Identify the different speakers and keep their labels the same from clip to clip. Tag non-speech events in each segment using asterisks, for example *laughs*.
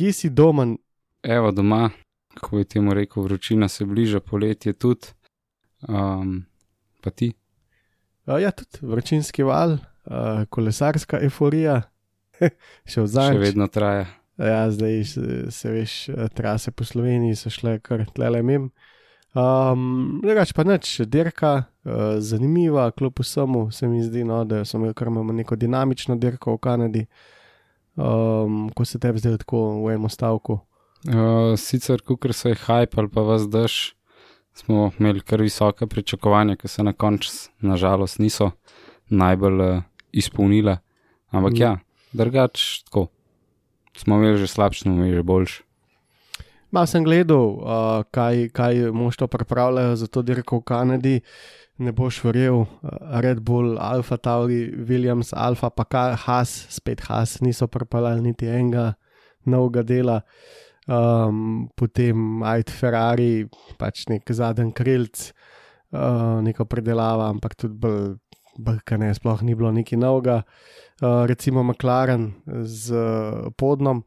Speaker 1: Kje si doma?
Speaker 2: Evo doma, kako je temu rekel, vročina se bliža, poletje tudi. Um, pa ti?
Speaker 1: Uh, ja, tudi vročinski val, uh, kolesarska euforija, *laughs* še od
Speaker 2: Še
Speaker 1: zadnjič.
Speaker 2: vedno traja.
Speaker 1: Ja, zdaj se, se veš, trase po Sloveniji so šle kar tlele mem. Um, Drugač pa nič, dirka, uh, zanimiva, kljub vsemu se mi zdi, no, da smo imeli kar imamo neko dinamično dirko v Kanadi. Um, ko se tebi zdaj tako v enem stavku.
Speaker 2: Uh, sicer, kukar se je hype ali pa vas drž, smo imeli kar visoke pričakovanja, ki se na koncu, nažalost, niso najbolj uh, izpolnile. Ampak
Speaker 1: Mm.
Speaker 2: ja, drugač tako. Smo imeli že slabše, smo imeli že boljše.
Speaker 1: Mal sem gledal, uh, kaj, kaj moštvo pripravljajo za to dirko v Kanadi. Ne boš verjel, uh, Red Bull, Alfa Tauri, Williams, Alfa, pa kaj, Haas, spet Haas, niso pripeljali niti enega novega dela. Um, potem Aid Ferrari, pač nek zadnji krilc, uh, neko predelava, ampak tudi bolj, bolj kaj ne, sploh ni bilo nekaj novega. Uh, recimo McLaren z uh, podnom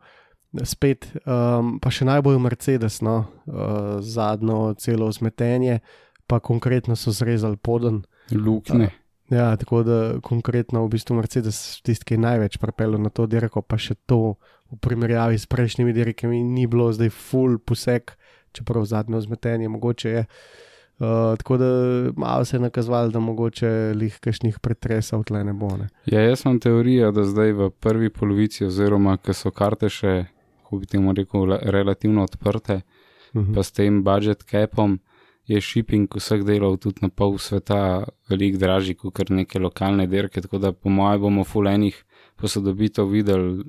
Speaker 1: spet, um, pa še najbolj Mercedes, no, uh, zadnjo celo zmetenje, pa konkretno so zrezali poden.
Speaker 2: Lukne.
Speaker 1: Ja, tako da konkretno v bistvu Mercedes tisti, ki je največ pripeljal na to dirko, pa še to v primerjavi s prejšnjimi dirkami ni bilo zdaj full poseg, čeprav zadnjo zmetenje mogoče je. Uh, tako da malo se je nakazovalo, da mogoče lih kakšnih pretresov tle ne bo. Ne.
Speaker 2: Ja, jaz imam teorijo, da zdaj v prvi polovici, oziroma ko so karte še, kako bi temu rekel, relativno odprte,
Speaker 1: Mhm.
Speaker 2: pa s tem budget capom je shipping vseh delov tudi na pol sveta veliko dražji kot neke lokalne dirke, tako da po mojem bomo fulejnih posodobitev videli,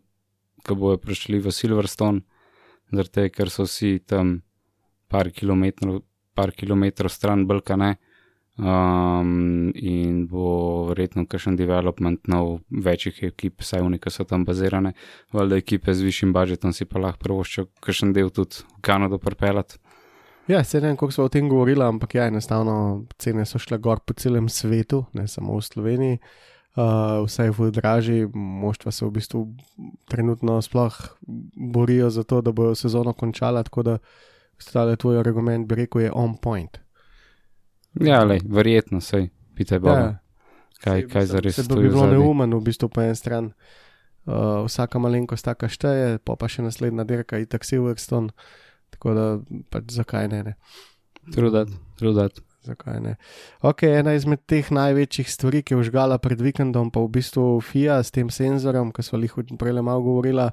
Speaker 2: ko bojo prišli v Silverstone, tega, ker so vsi tam par kilometrov, par kilometrov stran Balkane. Um, in bo verjetno kakšen development nov večjih ekip, saj v nekaj so tam bazirane, valjda ekipe z višjim budžetom si pa lahko prvoščijo kakšen del tudi v Kanado pripeljati.
Speaker 1: Ja, se ne vem, koliko smo o tem govorili, ampak ja, enostavno cene so šle gor po celem svetu, ne samo v Sloveniji. Uh, vse je v dražji, moštva se v bistvu trenutno sploh borijo za to, da bojo sezono končala, tako da stale tvoj argument, bi rekel, je on point.
Speaker 2: Ja, le, verjetno sej, pitaj Boga, kaj,
Speaker 1: saj,
Speaker 2: kaj zares
Speaker 1: se bi bilo neumen, v bistvu po eni strani. Uh, vsaka malenkost taka šteje, pa pa še naslednja dirka, itak Silverstone, tako da pač zakaj ne. ne.
Speaker 2: Trudat, trudat.
Speaker 1: Zakaj ne? Ok, ena izmed teh največjih stvari, ki je užgala pred vikendom, pa v bistvu FIA s tem senzorjem, ki smo jih prej malo govorila.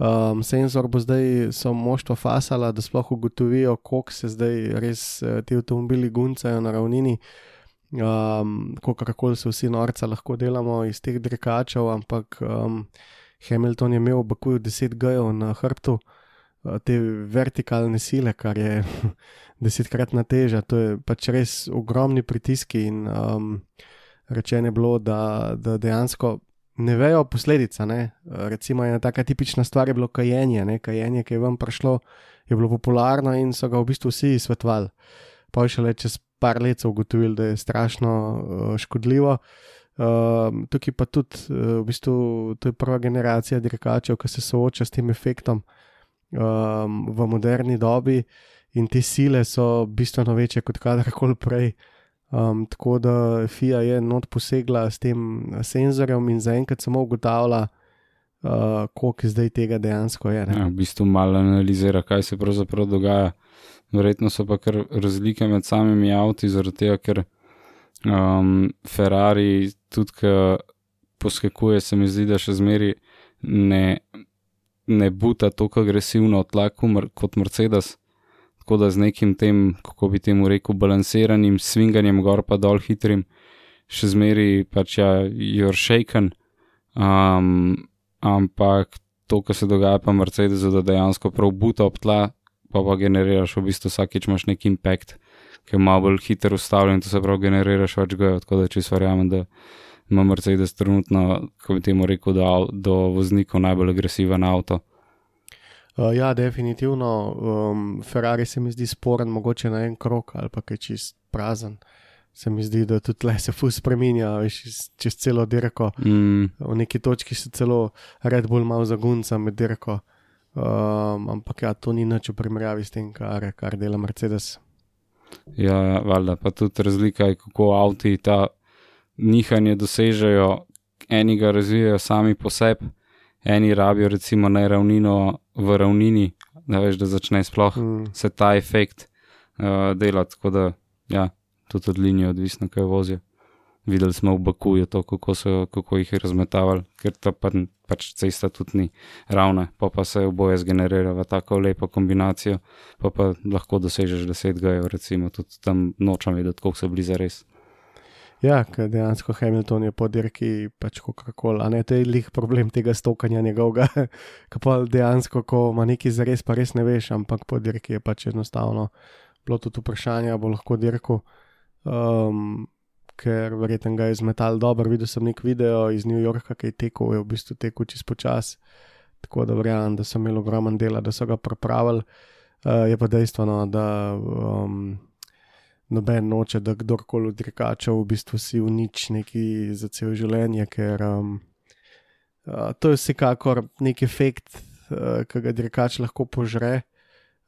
Speaker 1: Um, senzor bo zdaj so moštvo fasala, da sploh ugotovijo, koliko se zdaj res eh, ti avtomobili guncajo na ravnini. Um, Kakorkoli se vsi norca lahko delamo iz teh drekačev, ampak um, Hamilton je imel v Bakuju 10 G-jev na hrbtu, uh, te vertikalne sile, kar je *laughs* desetkratna teža, to je pač res ogromni pritiski in um, rečeno je bilo, da, da dejansko ne vejo posledica. Ne? Recimo ena taka tipična stvar je bilo kajenje, ne? kajenje, ki je vam prišlo, je bilo popularno in so ga v bistvu vsi svetovali. Pa je šele čez par let so ugotovili, da je strašno uh, škodljivo. Um, tukaj pa tudi, uh, v bistvu, to je prva generacija dirkačev, ki se sooča s tem efektom um, v moderni dobi, in te sile so bistveno večje kot kadarkoli prej. Um, tako da FIA je not posegla s tem senzorjem in zaenkrat samo ugotavlja, uh, koliko zdaj tega dejansko je. ne.
Speaker 2: Ja, v bistvu malo analizira, kaj se pravzaprav dogaja. Verjetno so pa kar razlike med samimi avti, zaradi tega, ker um, Ferrari tudi, ki poskakuje, se mi zdi, da še zmeri ne, ne buta tako agresivno tlaku mer- kot Mercedes. tako da z nekim tem, kako bi temu rekel, balansiranim, svinganjem gor pa dol hitrim, še zmeri pač ja, you're shaken. Um, ampak to, kar se dogaja pa Mercedesu, da dejansko prav buta ob tla, pa pa generiraš v bistvu vsakeč imaš nek impact, ki je malo bolj hiter ustavljen, to se prav generiraš več gojo, tako da čisto verjamem, da ima Mercedes trenutno, kako bi temu rekel, do, do voznikov najbolj agresiven avto.
Speaker 1: Uh, ja, definitivno. Um, Ferrari se mi zdi sporen, mogoče na en krok ali pa je čist prazen. Se mi zdi, da tudi le se fus spremenja, veš, čez, čez celo dirko.
Speaker 2: Mm,
Speaker 1: V neki točki se celo Red Bull malo zagunca med dirko. Um, ampak ja, to ni nič v primerjavi s tem, kar, kar dela Mercedes.
Speaker 2: ja, valjda, pa tudi razlika je, kako avti ta nihanje dosežejo. Eni ga razvijajo sami po sebi, eni rabijo recimo ne ravnino v ravnini, da veš, da začne sploh
Speaker 1: Mm.
Speaker 2: se ta efekt uh, delati. Tako da, ja, tudi od linije odvisno, kaj vozijo. Videli smo v Bakuju to, kako, so, kako jih je razmetavali, ker ta pa, pač cesta tudi ni ravna, pa pa se oboje zgenerira v tako lepo kombinacijo, pa pa lahko dosežeš 10 gajev, recimo tudi tam nočem videti, koliko so bili za res.
Speaker 1: Ja, ker dejansko Hamilton je po dirki pač Coca-Cola, ne to je lih problem tega stokanja njegovega, *laughs* ki pa dejansko, ko ima neki zares, pa res ne veš, ampak po dirki je pač enostavno bilo tudi vprašanje, bo lahko dirko, um, ker verjetno ga je zmetal dobro. Videl sem nek video iz New Yorka, ki je tekel, je v bistvu tekel čez počas, tako da verjamem, da so imeli ogromen dela, da so ga pripravili. Uh, je pa dejstvo, no, da um, noben noče, da kdorkoli od dirkačev v bistvu si unič neki za cel življenje, ker um, uh, to je vsekakor nek efekt, uh, ki ga dirkač lahko požre.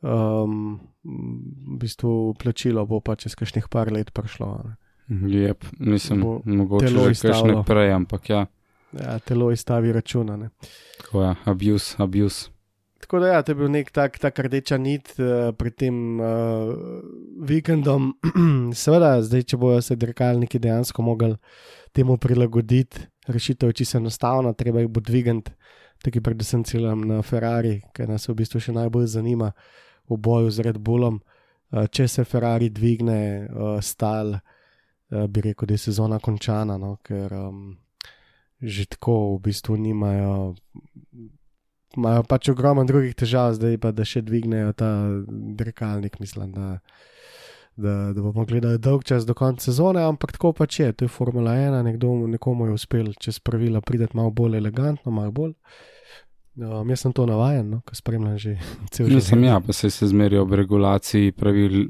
Speaker 1: Um, v bistvu plačilo bo pa čez kakšnih par let prišlo. Ne.
Speaker 2: Lep, mislim,
Speaker 1: Bo
Speaker 2: mogoče že kakšne prej, ampak ja,
Speaker 1: Ja, telo izstavi računa.
Speaker 2: Tako je, abuse, abuse.
Speaker 1: Tako da, ja, to je bil nek tak, tak rdeča nit uh, pred tem uh, vikendom. *clears throat* Seveda, zdaj, če bojo se dirkalniki dejansko mogli temu prilagoditi, rešitev je čisto enostavna, treba jih bo dvigant, tako predvsem ciljam na Ferrari, ker nas v bistvu še najbolj zanima v boju z Red Bullom. Uh, če se Ferrari dvigne uh, stal, uh, bi rekel, da je sezona končana, no, ker um, že tako v bistvu nimajo imajo pač ogromno drugih težav, zdaj pa da še dvignejo ta dirkalnik, mislim, da, da, da bomo gledali dolg čas do konca sezone, ampak tako pač je, to je Formula 1, nekdo, nekomu je uspel čez pravila priti malo bolj elegantno, malo bolj. Um, jaz sem to navajen, no, ko spremljam že *laughs* cel čas.
Speaker 2: Mislim, ja, pa se se zmerijo ob regulaciji pravil,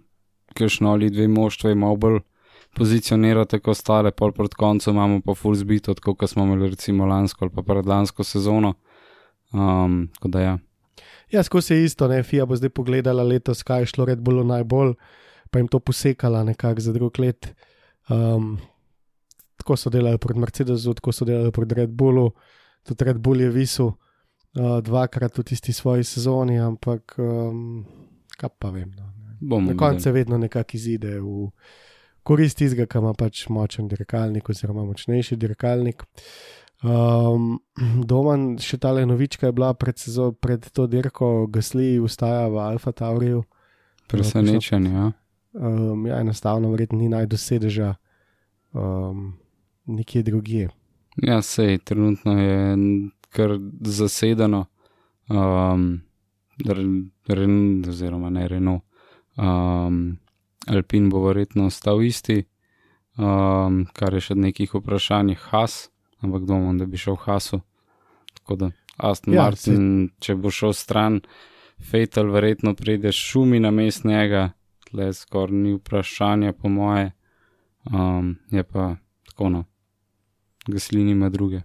Speaker 2: kakšno ali dve moštve ima bolj pozicionirati kot ostale, pol pred koncem imamo pa full zbito, tako kot smo imeli recimo lansko ali pa predlansko sezono. Um, da ja.
Speaker 1: Ja, skozi je isto, ne, FIA bo zdaj pogledala letos, kaj je šlo Red Bullu najbolj, pa jim to posekala nekako za drug let. Um, tako so delali pred Mercedesom, tako so delali pred Red Bullu, tudi Red Bull je visel uh, dvakrat v tisti svoji sezoni, ampak um, kaj pa vem. No.
Speaker 2: Bomo
Speaker 1: Na koncu vedno nekako izide v korist tistega, ki ima pač močen dirkalnik oziroma močnejši dirkalnik. *clears throat* Um, Doman, še tale novička je bila pred, sezo, pred to dirko, Gasli ustaja v Alfa Tauriju.
Speaker 2: Presenečen, ja.
Speaker 1: Um, ja, enostavno, verjetno ni najdu sedeža um, nekje drugje.
Speaker 2: Ja, sej, trenutno je kar zasedeno. Um, Ren, oziroma ne Renault. Um, Alpin bo verjetno ostal isti, um, kar je še nekih vprašanj, Has, ampak domov, da bi šel v Hasu. Tako da Aston
Speaker 1: Ja,
Speaker 2: Martin, če bo šel stran, Fatal verjetno pride šumi na mest njega, tle skoraj ni vprašanja, po moje. Um, je pa tako no, gaslini ima druge.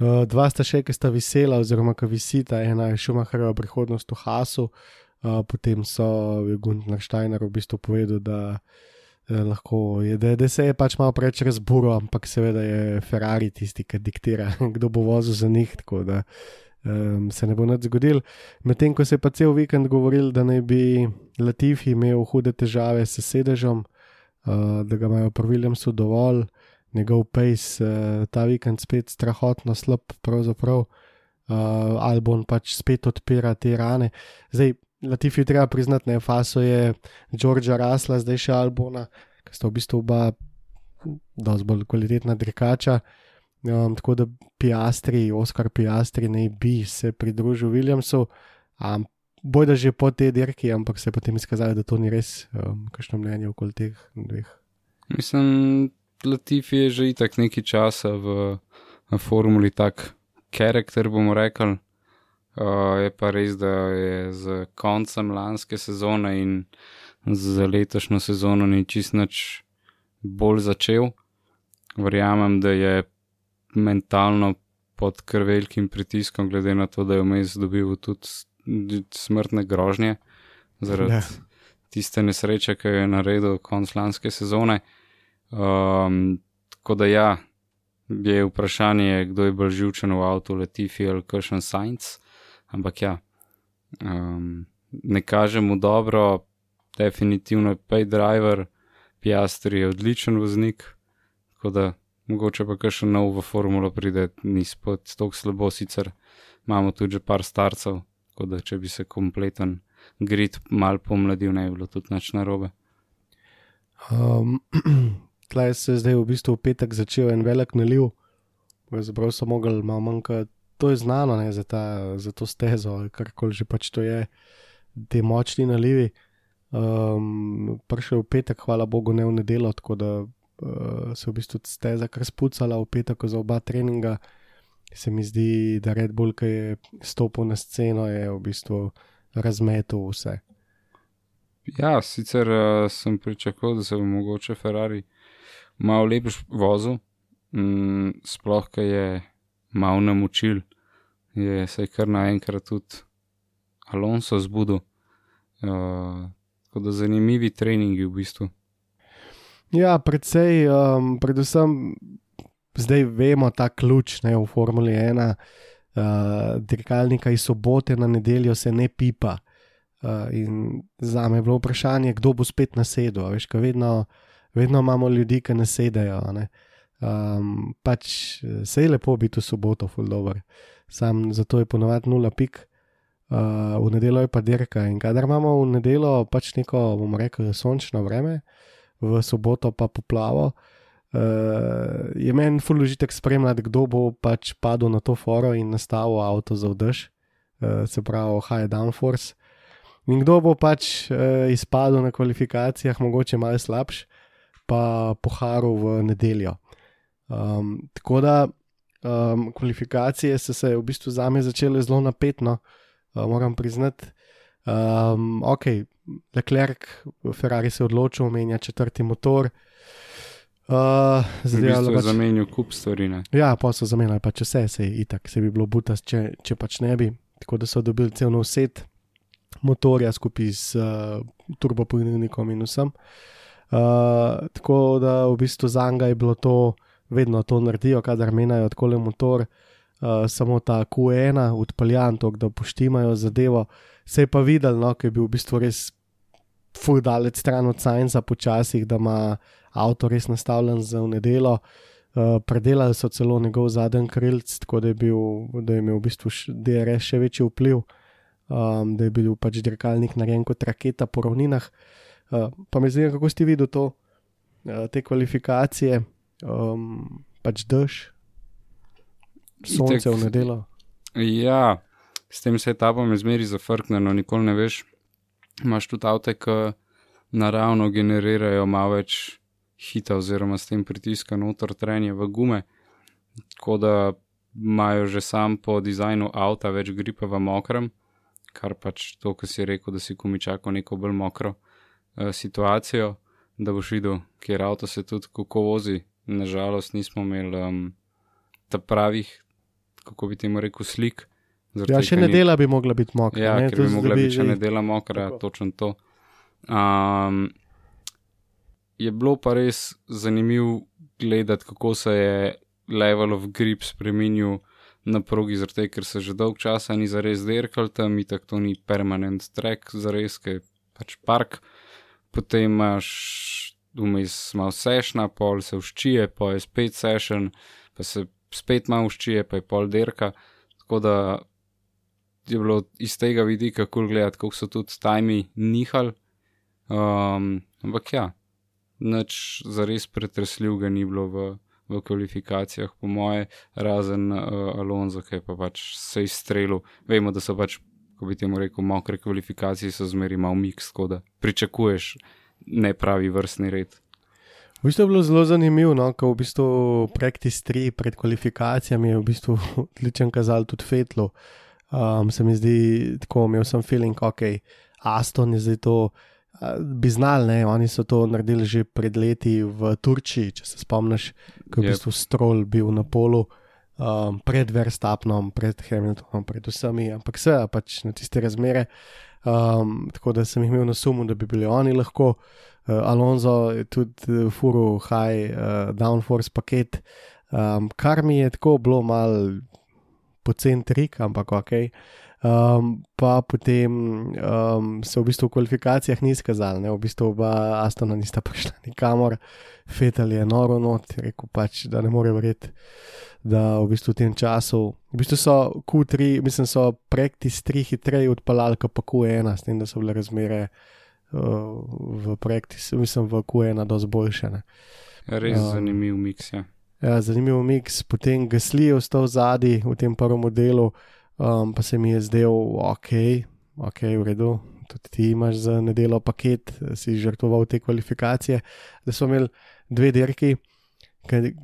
Speaker 1: Uh, dva sta še, ki sta visela, oziroma ki visita, ena je Šumacherova prihodnost v Hasu, uh, potem so Gunnar Steiner v bistvu povedal, da, lahko je, da, da se je pač malo preveč razburo, ampak seveda je Ferrari tisti, ki diktira, *laughs* kdo bo vozil za njih, tako da um, se ne bo nič zgodil. Medtem ko se je pa cel vikend govoril, da naj bi Latifi imel hude težave s sedežem, uh, da ga imajo pri Williamsu dovolj njegov pace uh, ta vikend spet strahotno slab, pravzaprav. Uh, Albon pač spet odpira te rane. Zdaj, Latifi treba priznati, ne, Faso je Đorđa Rasla, zdaj še Albona, ki sta v bistvu oba dosti bolj kvalitetna drekača. Um, tako da Piastri, Oskar Piastri, ne bi se pridružil Williamsu, um, boj da že po tej dirki, ampak se je potem izkazalo, da to ni res, um, kakšno mnenje okoli teh dveh.
Speaker 2: Mislim, Latifi je že itak nekaj časa v, v formuli tak karakter, bomo rekli. Uh, je pa res, da je z koncem lanske sezone in z letošnjo sezono ni čist nič bolj začel. Verjamem, da je mentalno pod kar velikim pritiskom, glede na to, da je vmes dobil tudi smrtne grožnje zaradi
Speaker 1: Ja.
Speaker 2: tiste nesreče, ki jo je naredil konc lanske sezone. Um, tako da ja, je vprašanje, kdo je bolj živčen v avtu, Latifi ali Kršen Science. Ampak ja, um, ne kaže mu dobro, definitivno je pay driver, Piastri je odličen voznik, tako da mogoče pa kar še nov v formulo pride, ni spet tako slabo, sicer imamo tudi že par starcev, tako da če bi se kompleten grid mal pomladil, ne bi bilo tudi nič narobe. *clears throat*
Speaker 1: Um, Tlej se je zdaj v bistvu v petek začel en velik naliv, pravzaprav so mogli malo manjkati. To je znano ne, za, ta, za to stezo, ali karkoli že pač to je, te močni nalivi. Um, prišel v petek, hvala Bogu, ne v nedelo, tako da uh, se je v bistvu steza kar spucala v petek za oba treninga. Se mi zdi, da Red Bull, ki je stopil na sceno, je v bistvu razmetel vse.
Speaker 2: Ja, sicer uh, sem pričakoval, da se bo mogoče Ferrari malo lepš vozil, mm, sploh, ker je malo namučil, je se je kar naenkrat tudi Alonso zbudil. Uh, tako da zanimivi treningi v bistvu.
Speaker 1: Ja, predvsej, um, predvsem zdaj vemo ta ključ ne, v Formuli 1, uh, dirkalnika iz sobote na nedeljo se ne pipa. Uh, in za me je bilo vprašanje, kdo bo spet nasedel. Veš, vedno, vedno imamo ljudi, ki nasedajo. Ne. Um, pač se je lepo biti v soboto, fuldober. Sam zato je ponovadi nula pik, uh, v nedeljo je pa dirka. In kadar imamo v nedeljo pač neko, bomo rekli, sončno vreme, v soboto pa poplavo. Uh, je meni fulužitek spremljati, kdo bo pač padel na to foro in nastavil avto za vdrž, uh, se pravi High Downforce. In kdo bo pač uh, izpadel na kvalifikacijah, mogoče malo slabš, pa poharil v nedeljo. Um, tako da um, kvalifikacije so se v bistvu za me začele zelo napetno, uh, moram priznati. Um, ok, Leclerc, Ferrari se je odločil, menja četrti motor. Uh,
Speaker 2: bistvu je
Speaker 1: pač,
Speaker 2: zamenil kup stvari. Ne?
Speaker 1: ja, pa so zamenjali pač vse, se je itak, se bi bilo butas, če, če pač ne bi. Tako da so dobili cel nov set motorja skupaj s uh, turbopolnilnikom in vsem. Uh, tako da v bistvu za njega je bilo to, vedno to naredijo, kadar menjajo tako le motor, uh, samo ta Q1, odpeljan, to, da poštimajo zadevo. Se je pa videl, no, ker je bil v bistvu res fudalec stran od Scienca počasih, da ima avto res nastavljen za v nedelo. Uh, predelali so celo njegov zadnji krilc, tako da je, bil, da je imel v bistvu DRS še večji vpliv, um, da je bil pač dirkalnik narejen kot raketa po ravninah. Uh, pa me zanima, kako ste videli to, uh, te kvalifikacije, um, pač dež, sonce v nedelo.
Speaker 2: Ja, s tem se etapom je zmeri zafrknjeno, nikoli ne veš. Imaš tudi avte, ki naravno generirajo malo več hita, oziroma s tem pritiska noter trenje v gume, tako da imajo že sam po dizajnu avta več gripa v mokrem, kar pač to, kar si rekel, da si komičako neko bolj mokro uh, situacijo, da boš videl, kjer avto se tudi kako vozi. Nažalost, nismo imeli um, ta pravih, kako bi temu rekel, slik. zaradi
Speaker 1: Ja, še
Speaker 2: ker ni-
Speaker 1: nedela bi mogla biti mokra.
Speaker 2: Ja,
Speaker 1: ne,
Speaker 2: ker bi mogla biti še
Speaker 1: že-
Speaker 2: nedela mokra,
Speaker 1: Tako.
Speaker 2: točno to. Um, je bilo pa res zanimivo gledati, kako se je level of grip spremenil na progi, tega, ker se že dolg časa ni zares derkal tam, in tako to ni permanent track, zares, ki je pač park. Potem imaš vmes malo sešna, pol se vščije, pa je spet sešen, pa se spet malo vščije, pa je pol derka. Tako da je bilo iz tega vidika kul cool gledati, kako so tudi tajmi nihali. Um, ampak ja, nič zares pretresljivega ni bilo v, v kvalifikacijah, po moje, razen uh, Alonso, ki je pa pač se izstrelil. Vemo, da so pač, ko bi temu rekel, mokre kvalifikacije, so zmeri malo miks, tako da pričakuješ nepravi vrstni red.
Speaker 1: V bistvu je bilo zelo zanimivo, no, ko v bistvu Practice 3 pred kvalifikacijami je v bistvu *laughs* odličen kazal tudi Fetlu. Um, se mi zdi tako, imel sem feeling, ok, Aston je zdaj to. Bi znali, ne? oni so to naredili že pred leti v Turčiji, če se spomniš, ko je v bistvu strol bil na polu, um, pred Verstapnom, pred Hamiltonom, pred vsemi, ampak vse pač na tiste razmere. Um, tako da sem imel na sumu, da bi bili oni lahko. Uh, Alonso je tudi uh, furu high uh, downforce paket, um, kar mi je tako bilo mal pocen trik, ampak ok. Um, pa potem um, se v bistvu v kvalifikacijah ni izkazalo, v bistvu oba Astona nista *laughs* prišla nikamor, Fetal je noro not, rekel pač, da ne more verjeti, da v bistvu v tem času, v bistvu so Q3, mislim, so praktis 3 hitreje odpalali, pa Q1, s tem, da so bile razmere uh, v praktis, mislim, v Q1 dosti boljše.
Speaker 2: Res um, zanimiv miks, ja.
Speaker 1: Ja, zanimiv miks, potem Gasli je ostal zadnji v tem prvem modelu um, pa se mi je zdel, ok, ok, v redu. Tudi ti imaš za nedelo paket, si žrtvoval te kvalifikacije. Da smo imeli dve dirki,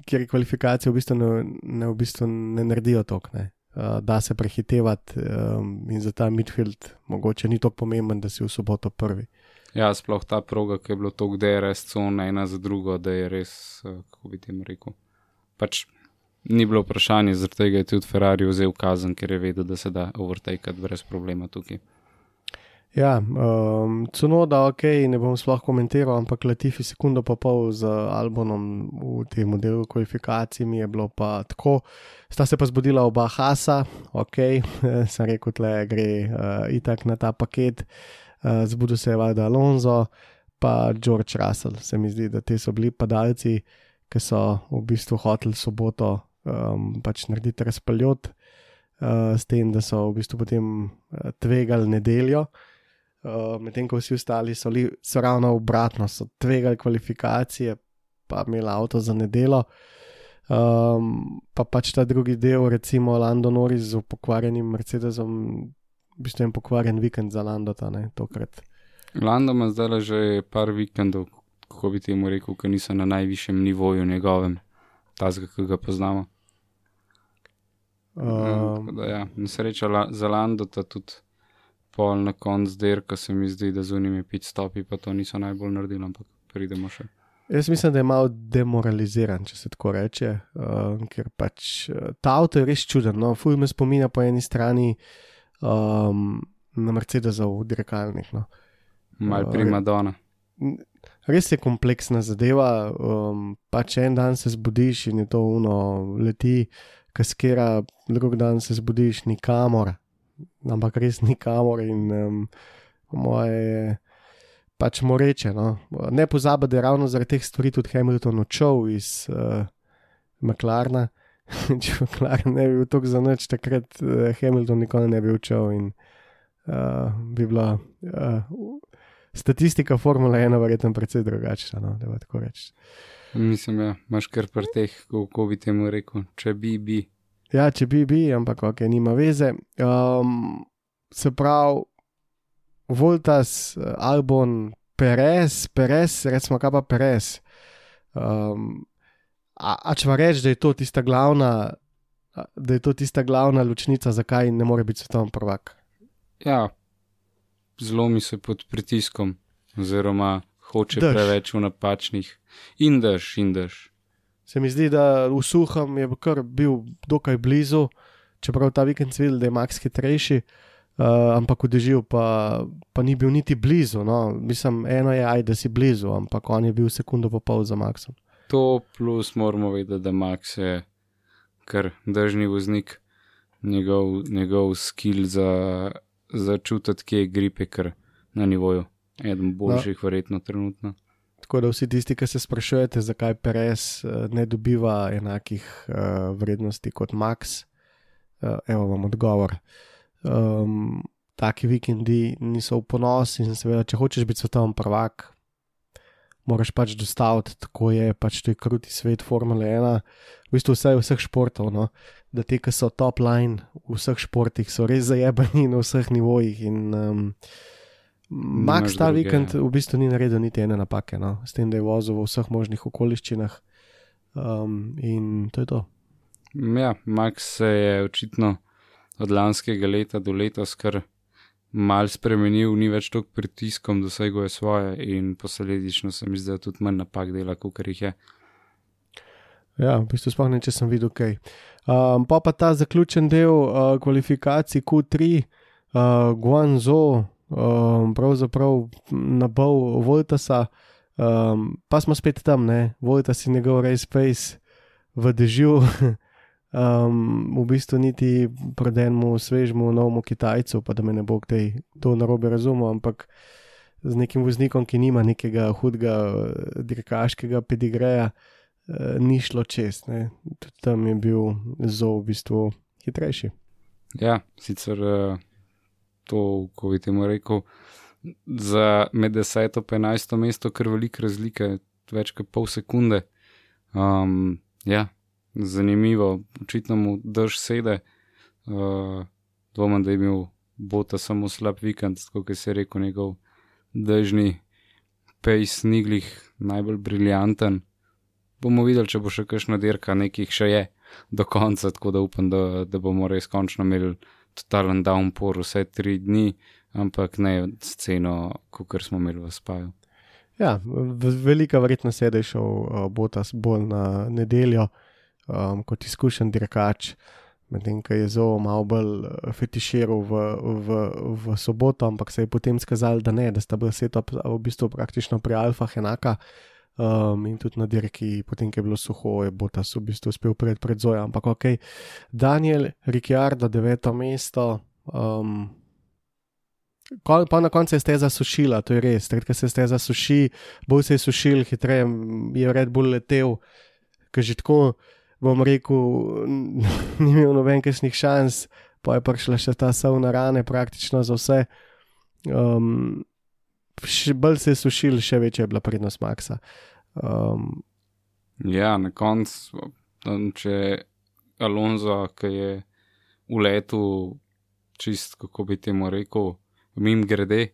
Speaker 1: kjer kvalifikacije v bistvu ne, ne, v bistvu ne naredijo tok, ne. Uh, da se prehitevati um, in za ta midfield mogoče ni tako pomemben, da si v soboto prvi.
Speaker 2: Ja, sploh ta proga, ki je bilo tako, da je res cona ena za drugo, da je res, uh, kako bi ti rekel. Pač Ni bilo vprašanje, zaradi tega je tudi Ferrari vzel kazen, ker je vedel, da se da overtake brez problema tukaj.
Speaker 1: Ja, um, cuno, da ok, ne bom sploh komentiral, ampak Latifi sekundo pa pol z Albonom v tem modelu kvalifikacij mi je bilo pa tako. Sta se pa zbudila oba Hasa, ok, *laughs* sem rekel, tle gre uh, itak na ta paket. Uh, zbudil se je Vada Alonso, pa George Russell. Se mi zdi, da te so bili padalci, ki so v bistvu hoteli soboto um, pač narediti razpaljot, uh, s tem, da so v bistvu potem uh, tvegali nedeljo, uh, medtem ko vsi ostali so, li, so ravno obratno, so tvegali kvalifikacije, pa imeli avto za nedeljo. Um, pa pač ta drugi del, recimo Lando Norris z pokvarjenim Mercedesom, v bistvu je pokvarjen vikend za Lando, ta ne tokrat.
Speaker 2: Lando ima zdaj že par vikendov, kako bi temu rekel, ki niso na najvišjem nivoju njegovem, tazga, ki ga poznamo. Um, da, ja, Sreča za Lando, da tudi pol na koncu dirka se mi zdi, da z unimi pit stopi, pa to niso najbolj naredili, ampak pridemo še.
Speaker 1: Jaz mislim, da je malo demoraliziran, če se tako reče, uh, ker pač uh, ta avto je res čuden. No? Fuj me spominja po eni strani um, na Mercedesov dirkalnik. No?
Speaker 2: Mal uh, prima dona.
Speaker 1: Res je kompleksna zadeva. Um, pač en dan se zbudiš in je to uno, leti kaskera, drug dan se zbudiš nikamor, ampak res nikamor in um, moje je pač moreče. No. Ne pozabi, da je ravno zaradi teh stvari tudi Hamilton odšel iz uh, McLarna. *laughs* Če McLaren ne bi bil tako za noč, takrat uh, Hamilton nikoli ne bi odšel in uh, bi bila. Uh, Statistika Formule 1 je verjetno precej drugačna, no, da tako rečem.
Speaker 2: Mislim, da ja, imaš kar pri teh, kako bi temu rekel, če bi bi.
Speaker 1: Ja, če bi bi, ampak ok, nima veze. Um, se pravi, Voltas, Albon, Perez, Perez, recimo kaj pa Perez. Um, a, a če pa rečeš, da je to tista glavna, da je to tista glavna ločnica, zakaj ne more biti svetovni prvak?
Speaker 2: Ja, zlomi se pod pritiskom, oziroma hoče Drž. preveč v napačnih. In daš, in daš.
Speaker 1: Se mi zdi, da v suhem je kar bil dokaj blizu, čeprav ta vikend videl, da je Max hitrejši, uh, ampak v dežju pa, pa ni bil niti blizu. No. Mislim, eno je, aj, da si blizu, ampak on je bil sekundo pa pol za Maxom.
Speaker 2: To plus moramo vedeti, da Max je kar držni voznik, njegov, njegov skill za, za čutiti, kje je gripe, kar na nivoju eden boljših, no. verjetno trenutno.
Speaker 1: Tako da vsi tisti, ki se sprašujete, zakaj Perez uh, ne dobiva enakih uh, vrednosti kot Max, uh, evo vam odgovor. um, taki vikendi niso v ponos in seveda, če hočeš biti svetovni prvak, moraš pač dostaviti, tako je pač to je kruti svet Formule 1, v bistvu vse vseh športov, no? da te, ki so top line v vseh športih, so res zajebani na vseh nivojih. In, um, Max ta druge, vikend ja. v bistvu ni naredil niti ene napake, no? s tem, da je vozil v vseh možnih okoliščinah. Um, in to je to.
Speaker 2: Ja, Max se je očitno od lanskega leta do letos kar mal spremenil, ni več toliko pritiskom, dosegel je svoje in posledično se mi zdi, da tudi manj napak dela, kot jih je.
Speaker 1: Ja, v bistvu spomnim, če sem videl kaj. Um, pa pa ta zaključen del uh, kvalifikacij Q3, uh, Guangzhou, um, pravzaprav nabal Vojtasa, um, pa smo spet tam, ne, Vojtas in njegov Race Space v dežju. um, *laughs* v bistvu niti prodenemu svežemu novemu Kitajcu, pa da me ne bo kdaj to narobe razumel, ampak z nekim voznikom, ki nima nekega hudega eh, dirkaškega pedigreja, uh, ni šlo čest. Ne. Tudi tam je bil zelo v bistvu hitrejši.
Speaker 2: Ja, sicer uh, to, ko bi temu rekel, za med 10 in 11 mesto, ker velike razlike, več kot pol sekunde. Um, ja, zanimivo, očitno mu drž sede. Uh, dvomim, da je imel bota samo slab vikend, kot se je rekel, njegov držni pejs niglih, najbolj briljanten. Bomo videli, če bo še kakšna dirka, nekih še je do konca, tako da upam, da, da bomo res končno imeli totalen downpour vse tri dni, ampak ne sceno, kot smo imeli v spaju.
Speaker 1: Ja, velika verjetnost je, da je šel uh, Botas bolj na nedeljo um, kot izkušen dirkač, medtem ko je zelo malo bolj uh, fetiširal v, v, v soboto, ampak se je potem skazal, da ne, da sta bila sveta v bistvu praktično pri Alfah enaka. Um, in tudi na dirki, potem, ko je bilo suho, je Botas v bistvu uspel pred, pred Zoja. Ampak ok, Daniel Ricciardo, deveto mesto. Um, Pa na koncu je steza sušila, to je res. Ker se steza suši, bolj se je sušil, hitreje je Red Bull letel, ker že tako bom rekel, *laughs* ni imel nobenih šans, pa je prišla še ta savna rane, praktično za vse. Um, še bolj se je sušil, še večja je bila prednost Maxa. Um,
Speaker 2: ja, na koncu, če Alonso, ki je v letu, čist kako bi temu rekel, mim grede,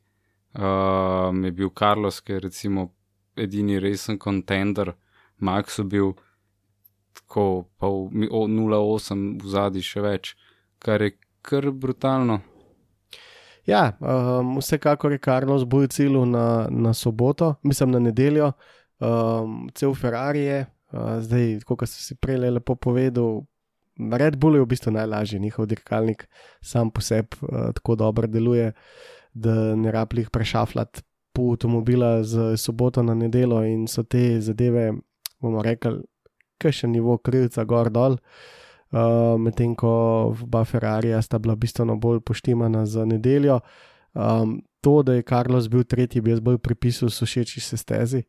Speaker 2: um, je bil Carlos, ki je recimo edini resen kontender, Max je bil tako, pa v 0,8 v zadnji še več, kar je kar brutalno.
Speaker 1: Ja, um, vsekakor je Karlos bolj cilil na, na soboto, mislim na nedeljo, um, cel Ferrari je, uh, zdaj, kot sem si prej lepo povedal. Red Bull je v bistvu najlažji, njihov dirkalnik sam po sebi uh, tako dobro deluje, da ne rabi jih prešafljati po avtomobila z soboto na nedeljo in so te zadeve, bomo rekli, še nivo krilca gor dol. Uh, Medtem ko v Ferrari sta bila bistveno bolj poštimana za nedeljo. Um, to, da je Carlos bil tretji, bi jaz bolj pripisal sušeči se stezi,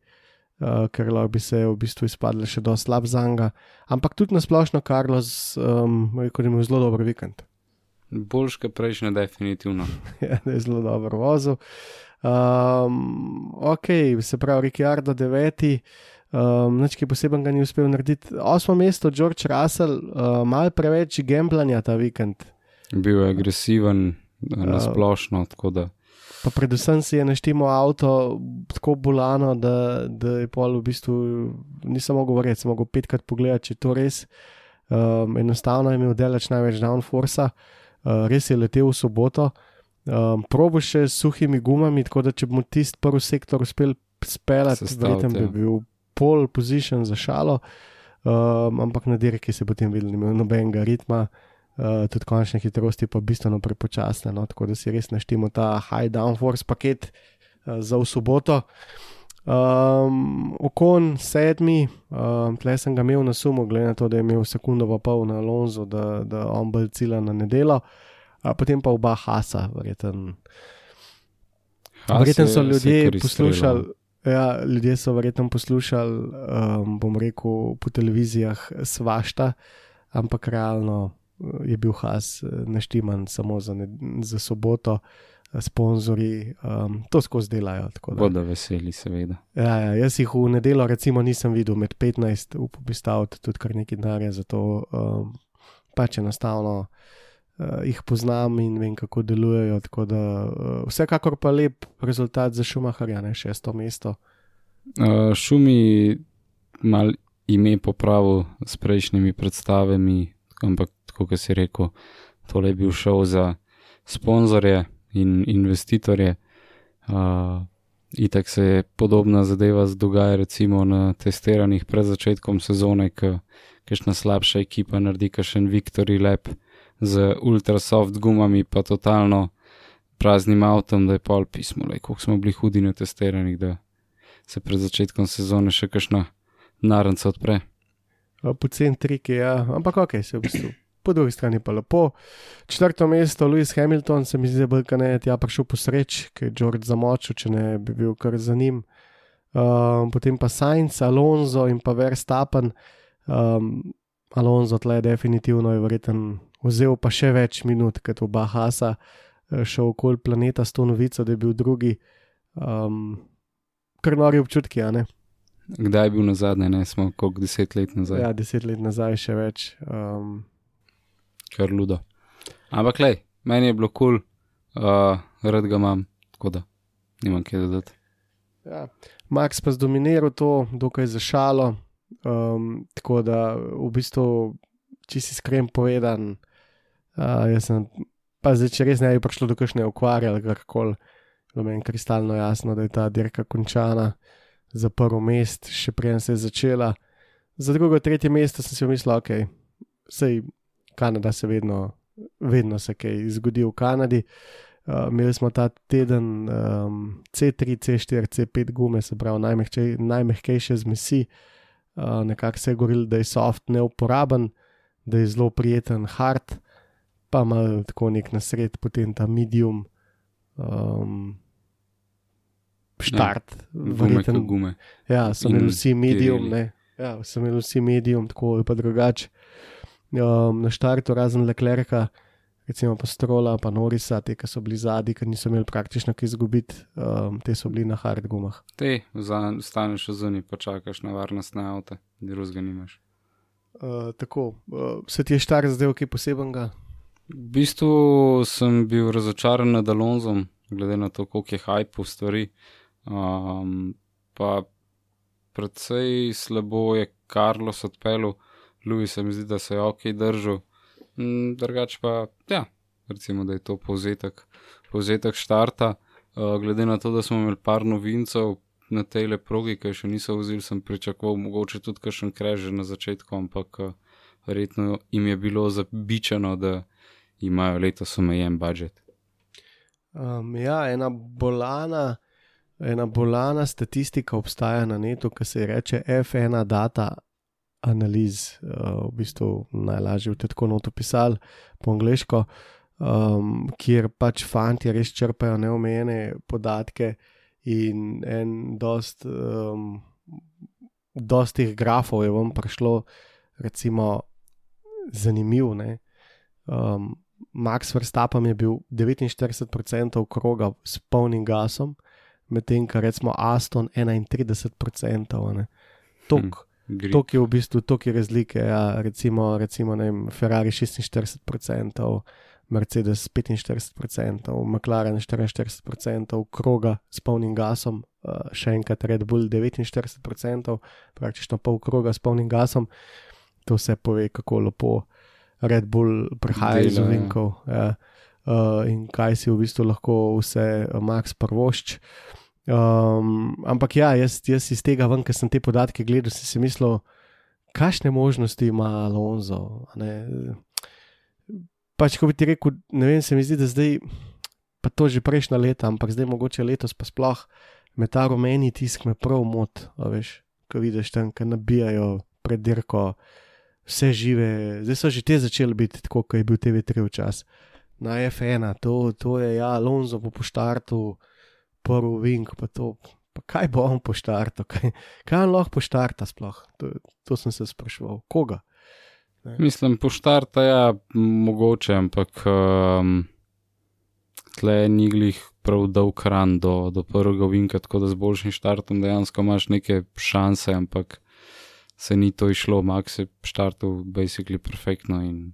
Speaker 1: uh, ker lahko bi se v bistvu izpadle še do slab zanga. Ampak tudi na splošno, Carlos, um, rekel, je imel zelo dober vikend.
Speaker 2: Boljš kot prejšnji, definitivno. *laughs*
Speaker 1: ja, da je zelo dobro vozil. Um, ok, se pravi, Ricciardo 9. Um, Nič kaj posebnega ni uspel narediti. Osmo mesto, George Russell, uh, malo preveč gemblanja ta vikend.
Speaker 2: Bil je agresiven, na splošno. Uh,
Speaker 1: pa predvsem si je naštimo avto tako bolano, da, da je pol v bistvu nisem mogel verjeti, sem mogel petkrat pogledati, če je to res. Um, enostavno je imel delač največ downforce, uh, res je letel v soboto. Um, probo še s suhimi gumami, tako da če bi mu tisti prvi sektor uspel speljati, verjetno bi ja. bil pole position za šalo, um, ampak na dirki se potem videl, imel nobenega ritma, uh, tudi končne hitrosti pa bistveno prepočasne, no, tako da si res naštemo ta high downforce paket uh, za v soboto. Um, okon sedmi, um, tle sem ga imel na sumu, glede na to, da je imel sekundo pa pol na Alonso, da, da on bolj cilja na nedelo, uh, potem pa oba Hasa, verjetno. Verjetno so ljudje poslušali, Ja, ljudje so verjetno poslušali, um, bom rekel, po televizijah svašta, ampak realno je bil Has neštiman samo za, ne, za soboto, sponzorji um, to skozi delajo.
Speaker 2: Bodo veseli, seveda.
Speaker 1: Ja, ja, jaz jih v nedelo, recimo, nisem videl med 15, upam, bi stal tudi kar nekaj denarja, zato um, pač enostavno uh, jih poznam in vem, kako delujejo. Da, uh, vsekakor pa lep rezultat za Šumaharja, ne šesto mesto.
Speaker 2: Uh, šumi mal ime popravil s prejšnjimi predstavami, ampak tako, kot si rekel, tole je bil šov za sponzorje in investitorje. Uh, itak se je podobna zadeva dogaja recimo na testiranjih pred začetkom sezone, ki kakšna slabša ekipa naredi kakšen Victory Lab z ultrasoft gumami, pa totalno praznim avtom, da je pol pismo, koliko smo bili hudi na testiranjih, da se pred začetkom sezone še kakšna naranca odpre.
Speaker 1: Pocen trik je, ja. ampak ok, se v bistvu po drugi strani pa lepo. Četrto mesto, Lewis Hamilton, se mi zdi, da je tja prišel po sreč, ker je George zamočil, če ne bi bil kar za njim. Um, potem pa Sainz, Alonso in pa Verstappen. Um, Alonso tle je definitivno je verjeten vzel pa še več minut, kot oba Hasa, eh, šel okoli planeta s to novico, da je bil drugi. Um, kar nori občutki, a ne.
Speaker 2: Kdaj je bil na zadnje, ne smo, koliko deset let nazaj?
Speaker 1: Ja, deset let nazaj še več. Um,
Speaker 2: kar ludo. Ampak, le, meni je bilo kul, cool, uh, rad ga imam, tako da nimam kaj dodati.
Speaker 1: Ja. Max pa zdominiral to, dokaj zašalo. Um, tako da, v bistvu, če si skrem povedan, uh, jaz sem pa zdaj, če res ne bi prišlo do kakšne okvare ali karkoli, bilo meni kristalno jasno, da je ta dirka končana za prvo mest, še prej se je začela. Za drugo, tretje mesto sem si mislil, ok, sej Kanada se vedno, vedno se kaj zgodi v Kanadi. Uh, imeli smo ta teden um, C3, C4, C5 gume, se pravi najmehkejše zmesi, uh, nekako se je govorilo, da je soft neuporaben, da je zelo prijeten hard, pa ima tako nek nasred, potem ta medium. Um, Štart,
Speaker 2: ja, verjeten gume.
Speaker 1: Ja, so imeli vsi medium, ne. Ja, so imeli vsi medium, tako ali pa drugače um, na štartu, razen Leclerca, recimo pa Strola, pa Norisa, te, ki so bili zadnji, ki niso imeli praktično kaj izgubiti, um, te so bili na hard gumah.
Speaker 2: Te, staneš v zuni, pa čakaš na varnostne avto, drugega nimaš.
Speaker 1: Uh, tako, uh, se ti je štar zdaj kaj posebenega?
Speaker 2: V bistvu sem bil razočaran nad Alonzom, glede na to, koliko je hype v stvari. Um, pa predvsej slabo je Carlos odpeljal. Louis se mi zdi, da se je ok držal. Mm, drugač pa, ja, recimo, da je to povzetek, povzetek štarta. Uh, glede na to, da smo imeli par novincev na tej le progi, ki še niso vzeli, sem pričakoval mogoče tudi kakšen krež na začetku, ampak uh, verjetno jim je bilo zabičeno, da imajo letos omejen budžet.
Speaker 1: Um, ja, ena bolana. Ena bolana statistika obstaja na netu, ki se reče F1 data analiz, uh, v bistvu najlažje v tako noto pisali po angliško, um, kjer pač fanti res črpajo neomejene podatke in en dost, um, dost teh grafov je vam prišlo, recimo, zanimiv. Um, Max Verstappen je bil 49% kroga s polnim gasom, medtem ko recimo Aston 31%. Tok. Hmm. To je v bistvu toliko razlike. Ja, recimo, recimo vem, Ferrari 46%, Mercedes 45%, McLaren 44%, kroga s polnim gasom, uh, še enkrat Red Bull 49%, praktično pol kroga s polnim gasom. To vse pove, kako lepo Red Bull prihaja iz ja. ovinkov ja. uh, in kaj si v bistvu lahko vse Max prvošč. Um, ampak ja, jaz, jaz iz tega ven, ker sem te podatke gledal, sem si mislil, kakšne možnosti ima Alonso. Pač, ko bi ti rekel, ne vem, se mi zdi, da zdaj, pa to že prejšnja leta, ampak zdaj mogoče letos pa sploh me ta rumeni tisk me prav mot, veš, ko vidiš tam, ki nabijajo pred dirko. Vse žive, zdaj so že te začeli biti tako, kot je bil TV3 včasih. Na F1, to, to je ja, Alonso po poštartu, prvi vink, pa to. Pa kaj bo on poštartal, kaj, kaj on lahko poštarta sploh? To, to sem se spraševal, koga.
Speaker 2: Mislim, po štartu je ja, mogoče, ampak um, tle ni glih prav dolg ran do, do prvega vinka, tako da z boljšim štartom dejansko imaš neke šanse, ampak se ni to išlo, Max je štartil basically perfektno in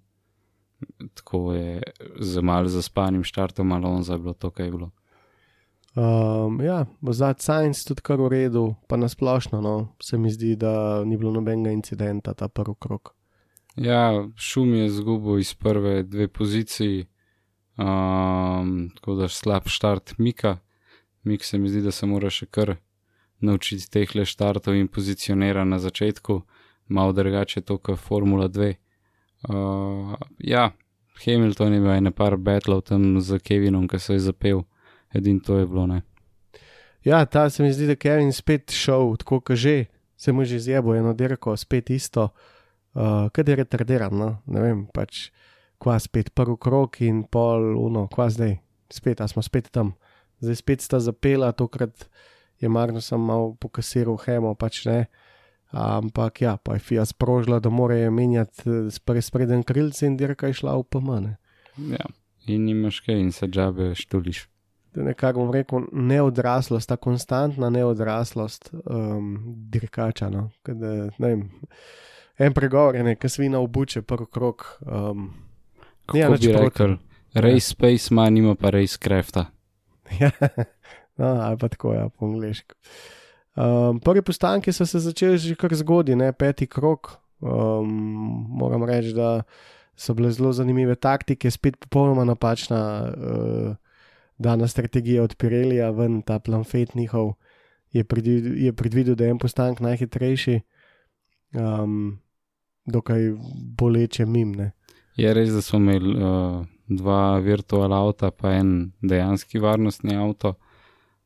Speaker 2: tako je z malo zaspanim štartom, malo on za bilo to, kaj je bilo.
Speaker 1: Um, ja, za Science tudi kar v redu, pa nasplošno no, se mi zdi, da ni bilo nobenega incidenta ta prvi krok.
Speaker 2: Ja, šum je zgubil iz prve dve poziciji, um, tako da je slab štart Mika. Mik se mi zdi, da se mora še kar naučiti teh le štartov in pozicionira na začetku, malo drugače to kot Formula 2. Uh, ja, Hamilton je imel ene par batlov tam z Kevinom, ki se je zapel, edin to je bilo ne.
Speaker 1: Ja, ta se mi zdi, da je Kevin spet šel tako, kot že, se mu že zjebo eno dirko, spet isto, uh, kad je retardiran, no? ne vem, pač kva spet prvi krok in pol, uno, kva zdaj, spet, a smo spet tam, zdaj spet sta zapela, tokrat je Marno sem malo pokasiral hemo, pač ne. Ampak ja, pa je FIA sprožila, da morajo menjati eh, spreden krilce in dirka je šla v pomane.
Speaker 2: Ja, in imaš kaj in se džabe štuliš.
Speaker 1: Nekako bom rekel, neodraslost, ta konstantna neodraslost um, dirkača. No? Kada, ne vem, en pregovor je nekaj svina obuče, prvi krok. Um,
Speaker 2: Kako ja, bi rekel, race space man ima pa race crafta. *laughs*
Speaker 1: Ja, no, ali pa tako, ja, po angliško. Um, prvi postanki so se začeli že kar zgodaj, ne peti krok. Um, moram reči, da so bile zelo zanimive taktike, spet popolnoma napačna uh, dana strategija od Pirelija, ven ta plan Fate njihov je, predvid, je predvidel, da je en postank najhitrejši, um, dokaj boleče mimne.
Speaker 2: Je res, da smo imeli uh, dva virtualna avta, pa en dejanski varnostni avto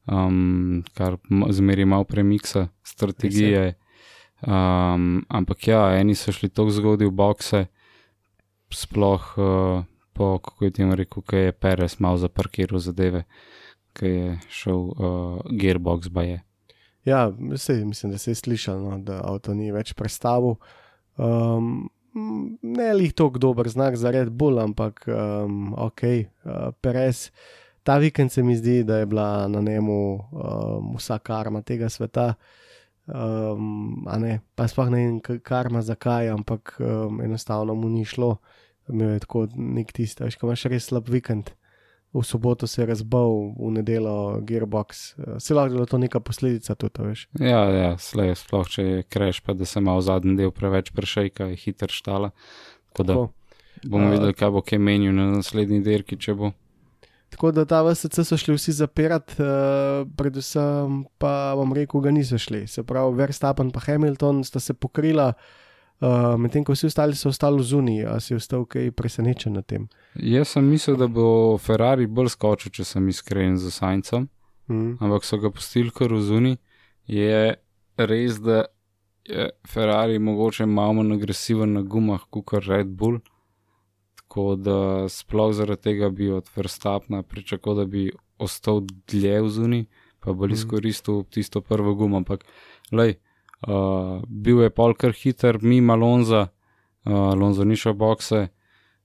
Speaker 2: um, kar zmeri malo premiksa strategije. Um, ampak ja, eni so šli tako zgodaj v bokse, sploh uh, po, kako je temu rekel, ki je Peres malo zaparkiral zadeve, ki je šel uh, gearbox baje.
Speaker 1: Ja, vse, mislim, da se je slišal, no, da avto ni več predstavil. Um, ne lih tako dober znak za Red Bull, ampak um, ok, uh, Peres ta vikend se mi zdi, da je bila na njemu um, vsa karma tega sveta. Um, ne, pa sploh ne vem, karma zakaj, ampak um, enostavno mu ni šlo. Imel je tako nek tisti, veš, ko imaš res slab vikend. V soboto se je razbil, v nedeljo gearbox. Se lahko da to neka posledica tudi, veš.
Speaker 2: Ja, ja, slej, sploh če je kreš, pa da se ima v zadnji del preveč prešejka, je hiter štala. Tako da tako. bomo uh, videli, kaj bo kaj menil na naslednji dirki, če bo.
Speaker 1: Tako da ta VSC so šli vsi zapirati, uh, predvsem pa vam rekel, da niso šli. Se pravi, Verstappen in Hamilton sta se pokrila, uh, medtem ko vsi ostali so ostali zunaj. A si ostal kaj presenečen na tem?
Speaker 2: Jaz sem mislil, da bo Ferrari bolj skočil, če sem iskren za Sajncem, mm. ampak so ga pustili kar zunaj. Je res, da je Ferrari mogoče malo manj agresiven na gumah kot Red Bull. Tako da sploh zaradi tega bi od Verstapna pričakoval, da bi ostal dlje v zuni, pa bolj mhm. izkoristil mm. tisto prvo gumo. Ampak, lej, uh, bil je polkar hiter, mimo Alonza, uh, Alonso ni šel bokse,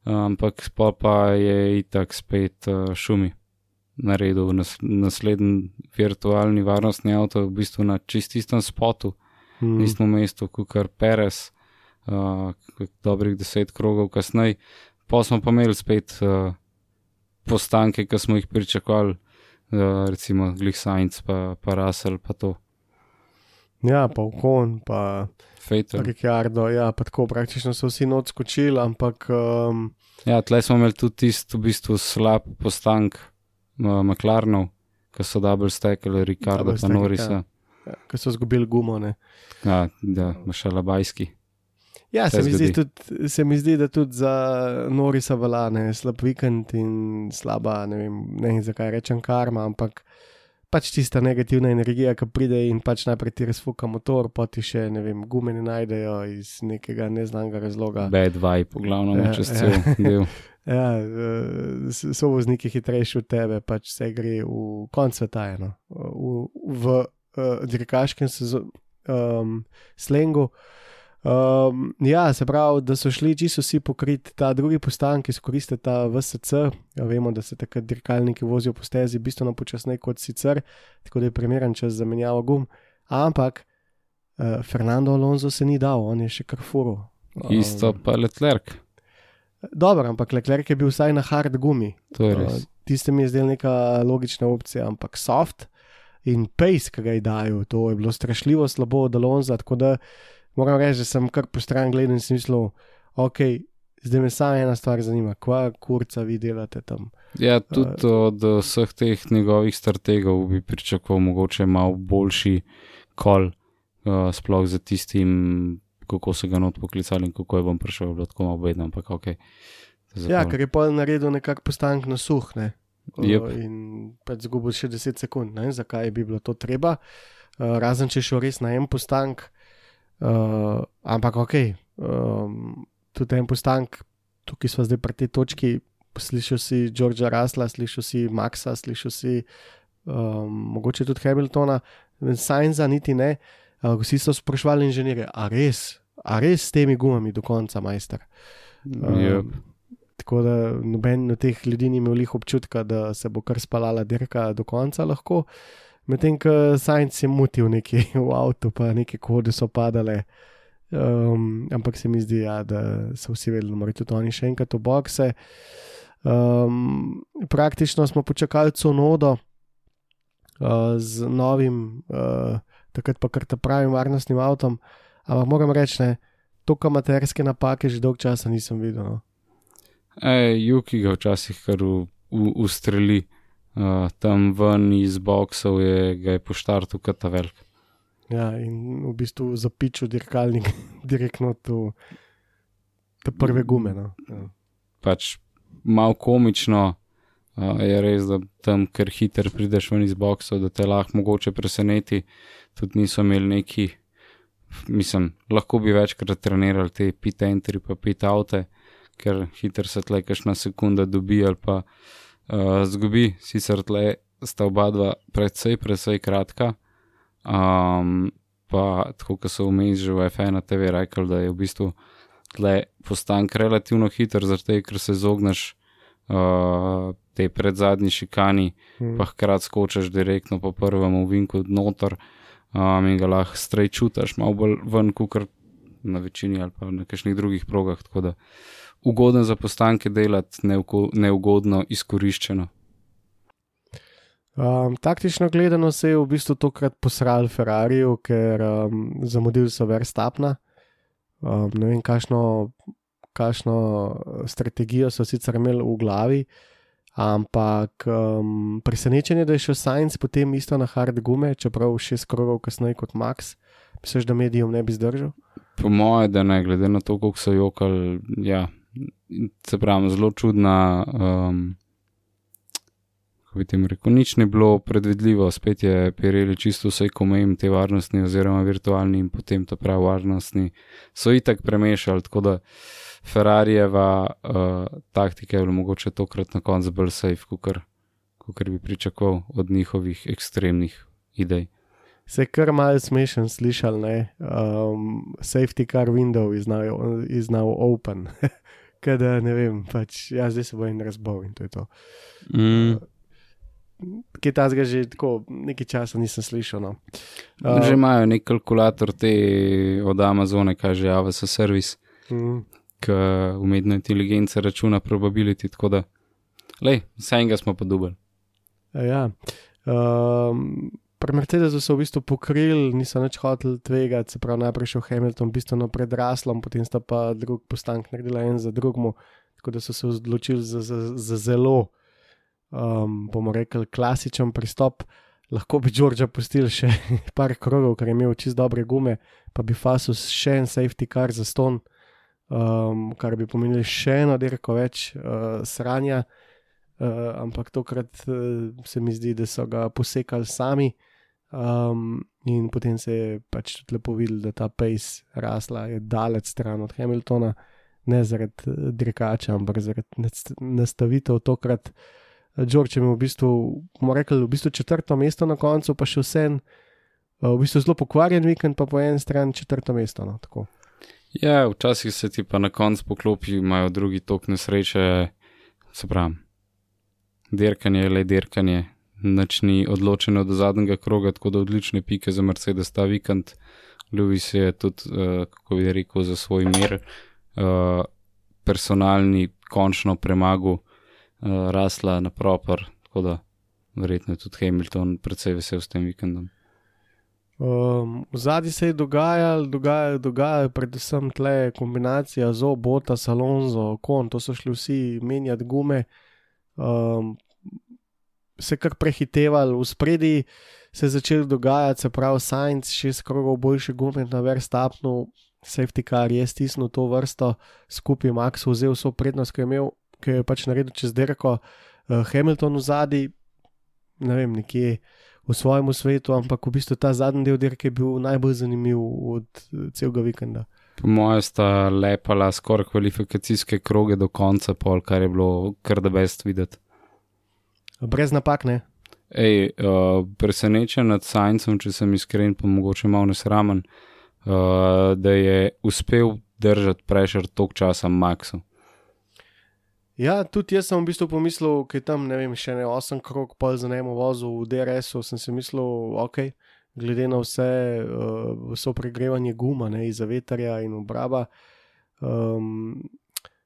Speaker 2: ampak pa, pa je itak spet uh, šumi. Naredil nas, naslednji virtualni varnostni avto, v bistvu na čististem spotu, mm. istem mestu, kot kar Perez, uh, dobrih deset krogov kasneje, Pa smo pa imeli spet uh, postanke, ki smo jih pričakovali, uh, recimo Glih Science, pa, pa Russell, pa to.
Speaker 1: Ja, pa Ukon, pa
Speaker 2: Fejter.
Speaker 1: Ricciardo, ja, pa tako praktično so vsi noč skočili, ampak. Um,
Speaker 2: ja, tleh smo imeli tudi tisti v bistvu slab postank uh, McLarenov, ki so double stekali, Ricardo pa Norisa.
Speaker 1: Ja, ja, ki so zgubili gumone.
Speaker 2: Ja, da, mašalabajski.
Speaker 1: Ja, se mi, zdi, tudi, se mi zdi, da tudi za Norisa valane je slab vikend in slaba, ne vem, ne vem zakaj rečem karma, ampak pač tista negativna energija, ki pride in pač najprej ti razfuka motor, poti še, ne vem, gume ne najdejo iz nekega neznanega razloga.
Speaker 2: Bad vibe, poglavno, ja, čez cel *laughs* ja. del.
Speaker 1: Ja, eh, so vozniki hitrejši od tebe, pač se gre v konc sveta, eno. v, v uh, dirkaškem um, slengu. Um, ja, se pravi, da so šli čisto vsi pokriti ta drugi postan, ki izkoristi ta VSC. Ja, vemo, da se takrat dirkalniki vozijo po stezi bistveno počasneje kot sicer, tako da je primeren čas za menjavo gum. Ampak uh, Fernando Alonso se ni dal, on je še kar furo. Um,
Speaker 2: Isto pa Leclerc.
Speaker 1: Dobro, ampak Leclerc je bil vsaj na hard gumi. Uh, Tiste mi je zdel neka logična opcija, ampak soft in pace, ki ga je dajo, to je bilo strašljivo slabo od Alonza. Tako da moram reči, da sem kar po stran gledal in si mislil, ok, zdaj me samo ena stvar zanima, kva kurca vi delate tam.
Speaker 2: Ja, tudi od vseh teh njegovih strategov bi pričakoval mogoče malo boljši kol, uh, sploh za tistim, kako so ga not poklicali in kako je bom prišel, bilo tako malo bedno, ampak ok.
Speaker 1: Ja, ker je pol naredil nekak postank na suh, ne.
Speaker 2: Jep.
Speaker 1: Uh, in pač zgubil še 10 sekund, ne, zakaj bi bilo to treba. Uh, razen če je šel res na en postank, uh, ampak ok, um, tudi en postank, tukaj smo zdaj pri tej točki. Slišal si Georgea Rasla, slišal si Maxa, slišal si um, mogoče tudi Hamiltona, Sajenza niti ne. Uh, vsi so sprašvali inženirje, a res, a res s temi gumami do konca, majster.
Speaker 2: Yep.
Speaker 1: Tako da noben od teh ljudi ni imel lih občutka, da se bo kar spalala dirka do konca lahko. Medtem ko Sajenc je mutil nekaj *laughs* v avtu, pa neke kode so padale. Um, ampak se mi zdi, ja, da so vsi vedeli, da morajo tudi oni še enkrat v bokse. Um, praktično smo počakali Cunodo uh, z novim, uh, takrat pa kar ta pravim varnostnim avtom. Ampak moram reči, ne, toliko amaterske napake že dolgo časa nisem videl. No.
Speaker 2: Ej, Juki ga včasih kar ustreli, uh, tam ven iz boksov je, ga je poštartil kot ta velik.
Speaker 1: Ja, in v bistvu zapičil dirkalnik *laughs* direktno v te prve gume. No. Ja.
Speaker 2: Pač malo komično uh, je res, da tam, ker hiter prideš ven iz boksov, da te lahko mogoče preseneti. Tudi niso imeli neki, mislim, lahko bi večkrat trenirali te pit entry pa pit avte, ker hiter se tle kakšna sekunda dobi ali pa uh, zgubi, sicer tle sta oba dva predvsej, predvsej kratka. Um, pa tako, kot so vmes že v F1 TV rekli, da je v bistvu tle postank relativno hiter, zato ker se izogneš uh, tej predzadnji šikani,
Speaker 1: Hmm.
Speaker 2: pa hkrati skočiš direktno po prvem uvinku noter um, in ga lahko strej čutiš, malo bolj ven, kot na večini ali pa na kakšnih drugih progah. Tako da ugoden za postanke delati, neugodno izkoriščeno.
Speaker 1: Um, taktično gledano se je v bistvu tokrat posral Ferrari, ker um, zamudili so Verstapna. Um, ne vem, kakšno, kakšno strategijo so sicer imeli v glavi, ampak um, presenečenje, da je šel Sajenc potem isto na hard gume, čeprav šest krogov kasneje kot Max. Misliš, da medijem ne bi zdržal?
Speaker 2: Po mojem, da ne, glede na to, koliko so jokali, ja, se pravi, zelo čudna. Um, kako bi temu rekel, nič ni bilo predvidljivo, spet je Pirelli čisto vse komem, te varnostni oziroma virtualni in potem to prav varnostni, so itak premešali, tako da Ferrarijeva uh, taktika je bila mogoče tokrat na koncu bolj safe, kot bi pričakoval od njihovih ekstremnih idej.
Speaker 1: Se je kar malce smešen slišal, ne? Um, safety car window is now, is now open. *laughs* Kada ne vem, pač ja, zdaj se bo en razbol in to je to.
Speaker 2: Mm.
Speaker 1: Kaj tazga že tako nekaj časa nisem slišal. No.
Speaker 2: Uh, že imajo nek kalkulator te od Amazone, kaže AWS servis,
Speaker 1: mm,
Speaker 2: ki umetna inteligenca računa probability, tako da, lej, vse enega smo pa dubali.
Speaker 1: ja. um, pri Mercedesu so v bistvu pokrili, niso več hoteli tvegati, se pravi, najprej šel Hamilton, bistveno pred Raslom, potem sta pa drug postank naredila en za drugmu, tako da so se odločili za, za, za zelo, um, bomo rekli, klasičen pristop. Lahko bi Džordža pustili še *laughs* par krogov, ker je imel čist dobre gume, pa bi Fasus še en safety car za ston, um, kar bi pomenili še eno dirko več uh, sranja. Uh, ampak tokrat uh, se mi zdi, da so ga posekali sami, um, in potem se je pač tudi lepo videl, da ta pace rasla je daleč stran od Hamiltona, ne zaradi eh, dirkača, ampak zaradi nast- nastavitev tokrat. George je imel v bistvu, bomo rekli, v bistvu četrto mesto na koncu, pa še vse en, uh, v bistvu zelo pokvarjen vikend, pa po eni strani četrto mesto. No, tako.
Speaker 2: Ja, včasih se ti pa na koncu poklopi, imajo drugi tok nesreče, se pravi, dirkanje je le dirkanje, nič ni odločeno do zadnjega kroga, tako da odlične pike za Mercedes ta vikend. Lewis je tudi, uh, kako bi rekel, za svoj mir uh, personalni končno premagal, uh, rasla na propor, tako da verjetno je tudi Hamilton predvsej vesel s tem vikendom.
Speaker 1: Um, v zadnji se je dogajalo, dogajalo, dogajalo, predvsem tle kombinacija zo, bota, salonzo, kon, to so šli vsi menjati gume, um, se kar prehitevali, v spredi se je začel dogajati, se pravi, Science, šest krogov boljše gume na verstapnu, safety car je stisnil to vrsto, skupaj Max vzel vso prednost, ki je imel, ki je pač naredil čez derko, uh, Hamilton v zadnji, ne vem, nekje v svojem svetu, ampak v bistvu ta zadnji del dirke je bil najbolj zanimiv od eh, celega vikenda.
Speaker 2: Po mojem sta lepala skoraj kvalifikacijske kroge do konca, pol, kar je bilo kar da best videti.
Speaker 1: Brez napak, ne.
Speaker 2: Ej, uh, presenečen nad Sajncem, če sem iskren, pa mogoče malo nesramen, uh, da je uspel držati prešer tok časa Maxu.
Speaker 1: Ja, tudi jaz sem v bistvu pomislil, ker tam ne vem, še ne osem krog, pol za nemo vozil v DRS-u, sem si mislil, ok, glede na vse, uh, vso pregrevanje guma, ne iz veterja in obraba. Um,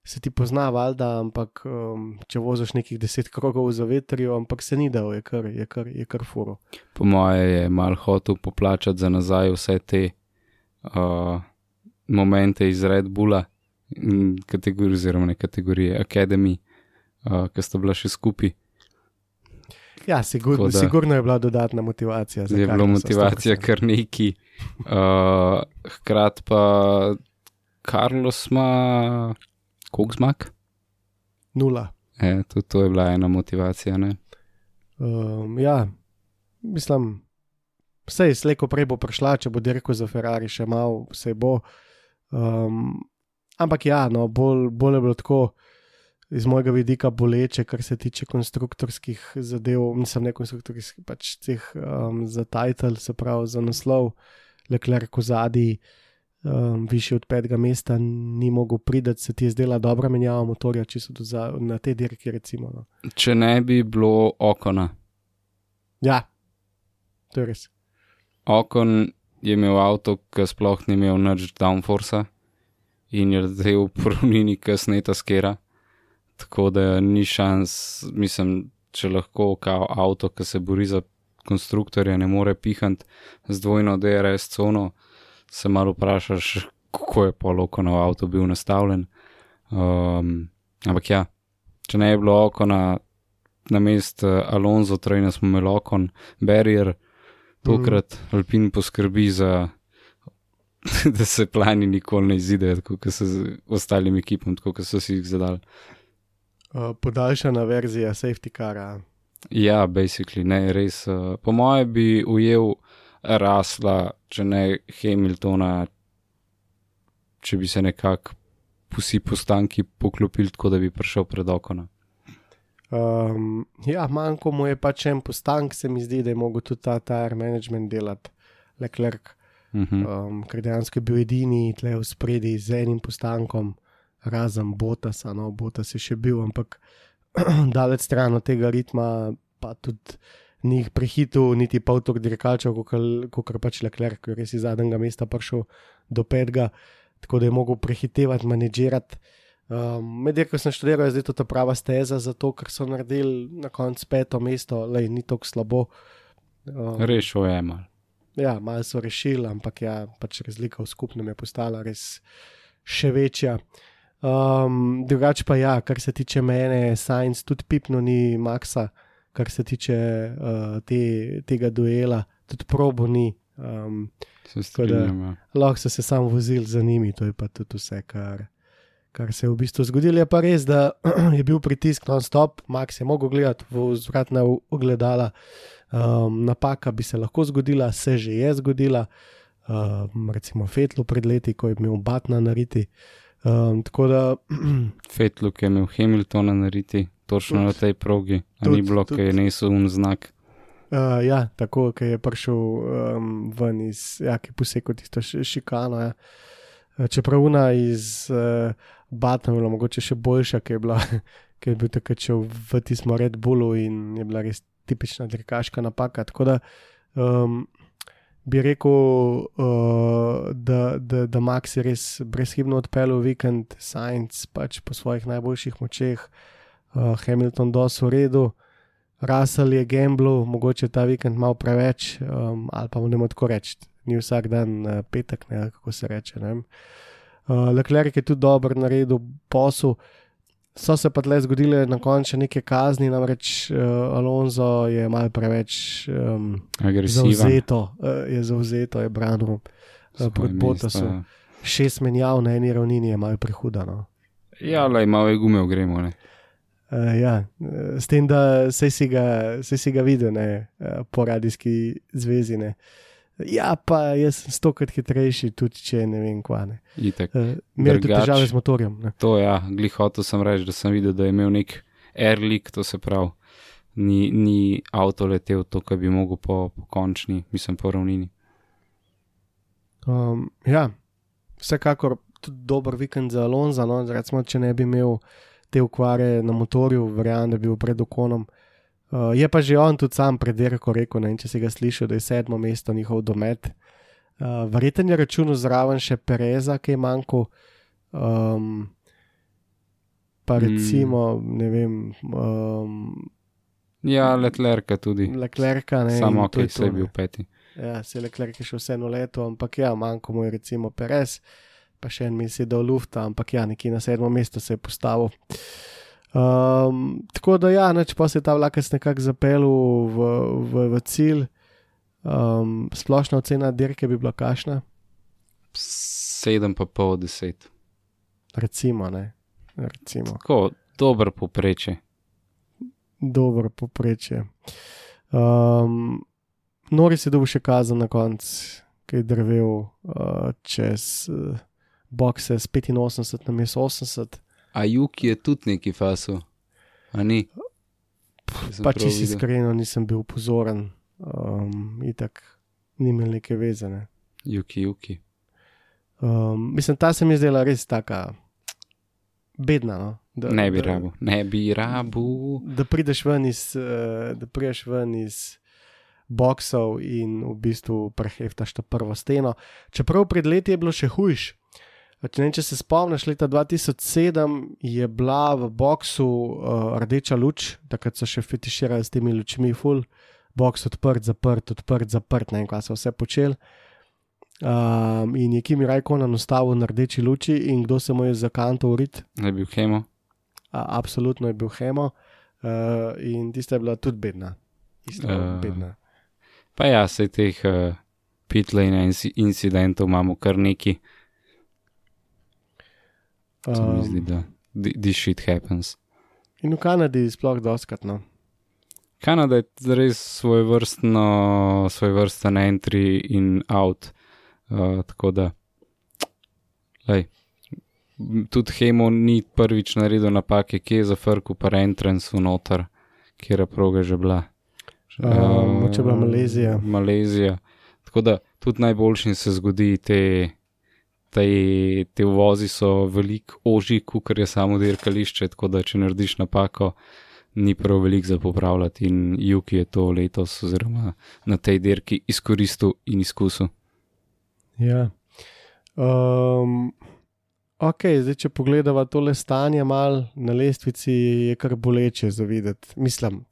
Speaker 1: Se ti pozna, valjda, ampak um, če voziš nekih deset krogov za vetrijo, ampak se ni dal, je kar, je kar, je kar furo.
Speaker 2: Po moje je mal hotel poplačati za nazaj vse te uh, momente iz Red Bulla, kategorije, oziroma ne kategorije Academy, uh, ki sta bila še skupaj.
Speaker 1: Ja, sigurno, da, sigurno je bila dodatna motivacija.
Speaker 2: Je bila motivacija kar neki. Uh, hkrati pa Carlos ima koliko zmag?
Speaker 1: Nula.
Speaker 2: E, tudi to je bila ena motivacija.
Speaker 1: Um, ja, mislim, vse je slejko prej bo prišla, če bo dirko za Ferrari še malo, vse bo. Um, ampak ja, no, bolj, bolj je bilo tako. Iz mojega vidika boleče, kar se tiče konstruktorskih zadev, nisem ne konstruktorskih, pač teh um, za titel, se pravi za naslov, Leclerc v zadnji, um, više od petega mesta ni mogel priti, se ti je zdela dobra menjava motorja, če so za, na te dirke. Recimo, no.
Speaker 2: Če ne bi bilo okona.
Speaker 1: Ja, to je res.
Speaker 2: Okon je imel avto, ki sploh ni imel nič downforce in je zdaj v porovnini, ki sneta skera. Tako da ni šans, mislim, če lahko kao avto, ki se bori za konstruktorja, ne more pihati z dvojno DRS cono se malo vprašaš, kako je pol okona v avtu bil nastavljen. Um, ampak ja, če ne je bilo okona na mest uh, Alonso, torej smo imeli okon, barrier, tokrat mm. Alpin poskrbi za. *laughs* da se plani nikoli ne izidejo, kot so z ostalimi ekipami, kot so si jih zadali.
Speaker 1: Uh, podaljšana verzija safety cara.
Speaker 2: Ja, basically, ne, res. Uh, po mojem bi ujel rasla, če ne Hamiltona, če bi se nekako vsi postanki poklopili tako, da bi prišel pred okona.
Speaker 1: Um, ja, manjko mu je pač en postank, se mi zdi, da je mogel tudi ta tire management delati, Leclerc, uh -huh. um, ker dejansko je bil edini tle v spredi z enim postankom, razen Botasa, no, Botas je še bil, ampak *clears throat* daleč stran od tega ritma, pa tudi ni jih prehitil, niti pol toliko dirkačev, kot pač Leclerc, ki je res iz zadnjega mesta prišel do petega, tako da je mogel prehitevati, manedžirati. Um, Medtem ko sem študiral, je zdaj to prava steza, zato ker so naredili na koncu peto mesto, le ni tako slabo.
Speaker 2: Um, Rešil je mal.
Speaker 1: Ja, malo so rešili, ampak ja, pač razlika v skupnem je postala res še večja. Um, drugače pa ja, kar se tiče mene, Science tudi pipno ni Maxa kar se tiče uh, te, tega duela, tudi probo ni. Um,
Speaker 2: ja.
Speaker 1: lahko so se samo vozili za njimi, to je pa tudi vse, kar, kar se je v bistvu zgodilo. Je pa res, da *clears throat* je bil pritisk non-stop, Max je mogel gledati v zvratna ogledala. Um, napaka bi se lahko zgodila, se že je zgodila, um, recimo Fetlu pred leti, ko je imel Batna nariti. Um, tako da. *clears throat*
Speaker 2: Fetlu, ki je imel Hamiltona nariti, točno tud, na tej progi, tud, ni bilo, ki je nesel un znak.
Speaker 1: Uh, ja, tako, ki je prišel um, ven iz, ja, ki je posekal tisto šikano. Ja. Uh, čeprav una iz uh, Batna je bila mogoče še boljša, ker je, bila, *laughs* ker je bil takrat še v tistem Red Bullu in je bila res tipična dirkaška napaka. Tako da um, bi rekel, uh, da, da, da Max je res brezhibno odpeljal vikend, Science pač po svojih najboljših močeh, uh, Hamilton dos v redu. Russell je gamblu, mogoče ta vikend malo preveč, um, ali pa mu ne moremo tako reči, ni vsak dan uh, petek, ne, kako se reče. Uh, Leclerc je tudi dobro naredil posel, so se pa tle zgodile na koncu neke kazni, namreč uh, Alonso je malo preveč um, zauzeto, uh, je zauzeto, je branil uh, proti Botasu. Ja. Šest menjav na eni ravnini je malo prehudano.
Speaker 2: Ja, le malo je gume, gremo.
Speaker 1: Uh, ja, s tem, da se si ga, si ga videl ne, uh, po radijski zvezi. Ne. Ja, pa jaz sem stokrat hitrejši, tudi če ne vem, kva ne. Uh, imel tudi težave z motorjem. Ne.
Speaker 2: To ja, glihoto sem reči, da sem videl, da je imel nek airlik, to se pravi, ni, ni avto letel to, kar bi mogel po, po končni, mislim, po ravnini.
Speaker 1: Um, ja, vsekakor tudi dober vikend za Alonso, no, recimo, če ne bi imel te ukvare na motorju, verjamem, da bi bil pred okonom. Uh, je pa že on tudi sam pred Dereko rekel, ne, če si ga slišal, da je sedmo mesto njihov domet. Uh, Verjeten je računal zraven še Pereza, ki je manjko. Um, pa mm. recimo, mm. ne vem. Um,
Speaker 2: ja, Leclerc tudi.
Speaker 1: Leclerc, ne.
Speaker 2: Samo, ki okay, je bil peti.
Speaker 1: Ja, se Leclerc je še vseeno leto, ampak ja, manjko mu je recimo Perez pa še en da je lufta, ampak ja, nekje na sedmo mesto se je postavil. Um, tako da, ja, neč pa se je ta vlakec nekako zapeljal v, v, v cilj. Um, splošna ocena dirke bi bila kašna?
Speaker 2: Sedem pa pol deset.
Speaker 1: Recimo, ne. Recimo.
Speaker 2: Tako, dobro poprečje.
Speaker 1: Dobro poprečje. Um, Nori se dobi še kazen na koncu, ki je drvel uh, čez. Uh, bokse s 85 na mesto 80.
Speaker 2: A Juki je tudi neki faso, a ni?
Speaker 1: Pa če si iskreno, nisem bil pozoren, um, itak ni imel neke vezane.
Speaker 2: Juki, Juki.
Speaker 1: Um, mislim, ta se mi je zdela res taka bedna. No?
Speaker 2: Da, ne bi rabu, ne bi rabu.
Speaker 1: Da prideš ven iz, uh, da prideš ven iz boksov in v bistvu preheftaš to prvo steno. Čeprav pred leti je bilo še hujš. Ne, če se spomniš, leta 2007 je bila v boxu uh, rdeča luč, takrat so še fetiširali s temi lučmi, full, box odprt, zaprt, odprt, zaprt, ne vem, kaj so vse počeli. Um, in je Kimi Rajkon nastavil na rdeči luči, in kdo se mu je za kanto urit?
Speaker 2: Je bil Hemo.
Speaker 1: A, absolutno je bil Hemo, uh, in tista je bila tudi bedna. Isto, uh, bedna.
Speaker 2: Pa ja, se teh uh, pitlane incidentov imamo kar nekaj. Mi zdi, da this shit happens.
Speaker 1: In v Kanadi je sploh doskrat. No?
Speaker 2: Kanada je res svoj vrstno, svoj vrsten entry in out. Uh, tako da, lej, tudi Hemo ni prvič naredil napake, ki je zafrkal pa entrance v noter, kjer je proga že bila.
Speaker 1: Uh, Moče bila Malezija.
Speaker 2: Malezija. Tako da tudi najboljšim se zgodi te te, uvozi so veliko ožji, kot je samo dirkališče, tako da če narediš napako, ni prav velik za popravljati. In Juki je to letos, oziroma na tej dirki, izkoristil in izkusil.
Speaker 1: Ja. Um, ok, zdaj če pogledamo tole stanje, mal na lestvici je kar boleče za videti. Mislim,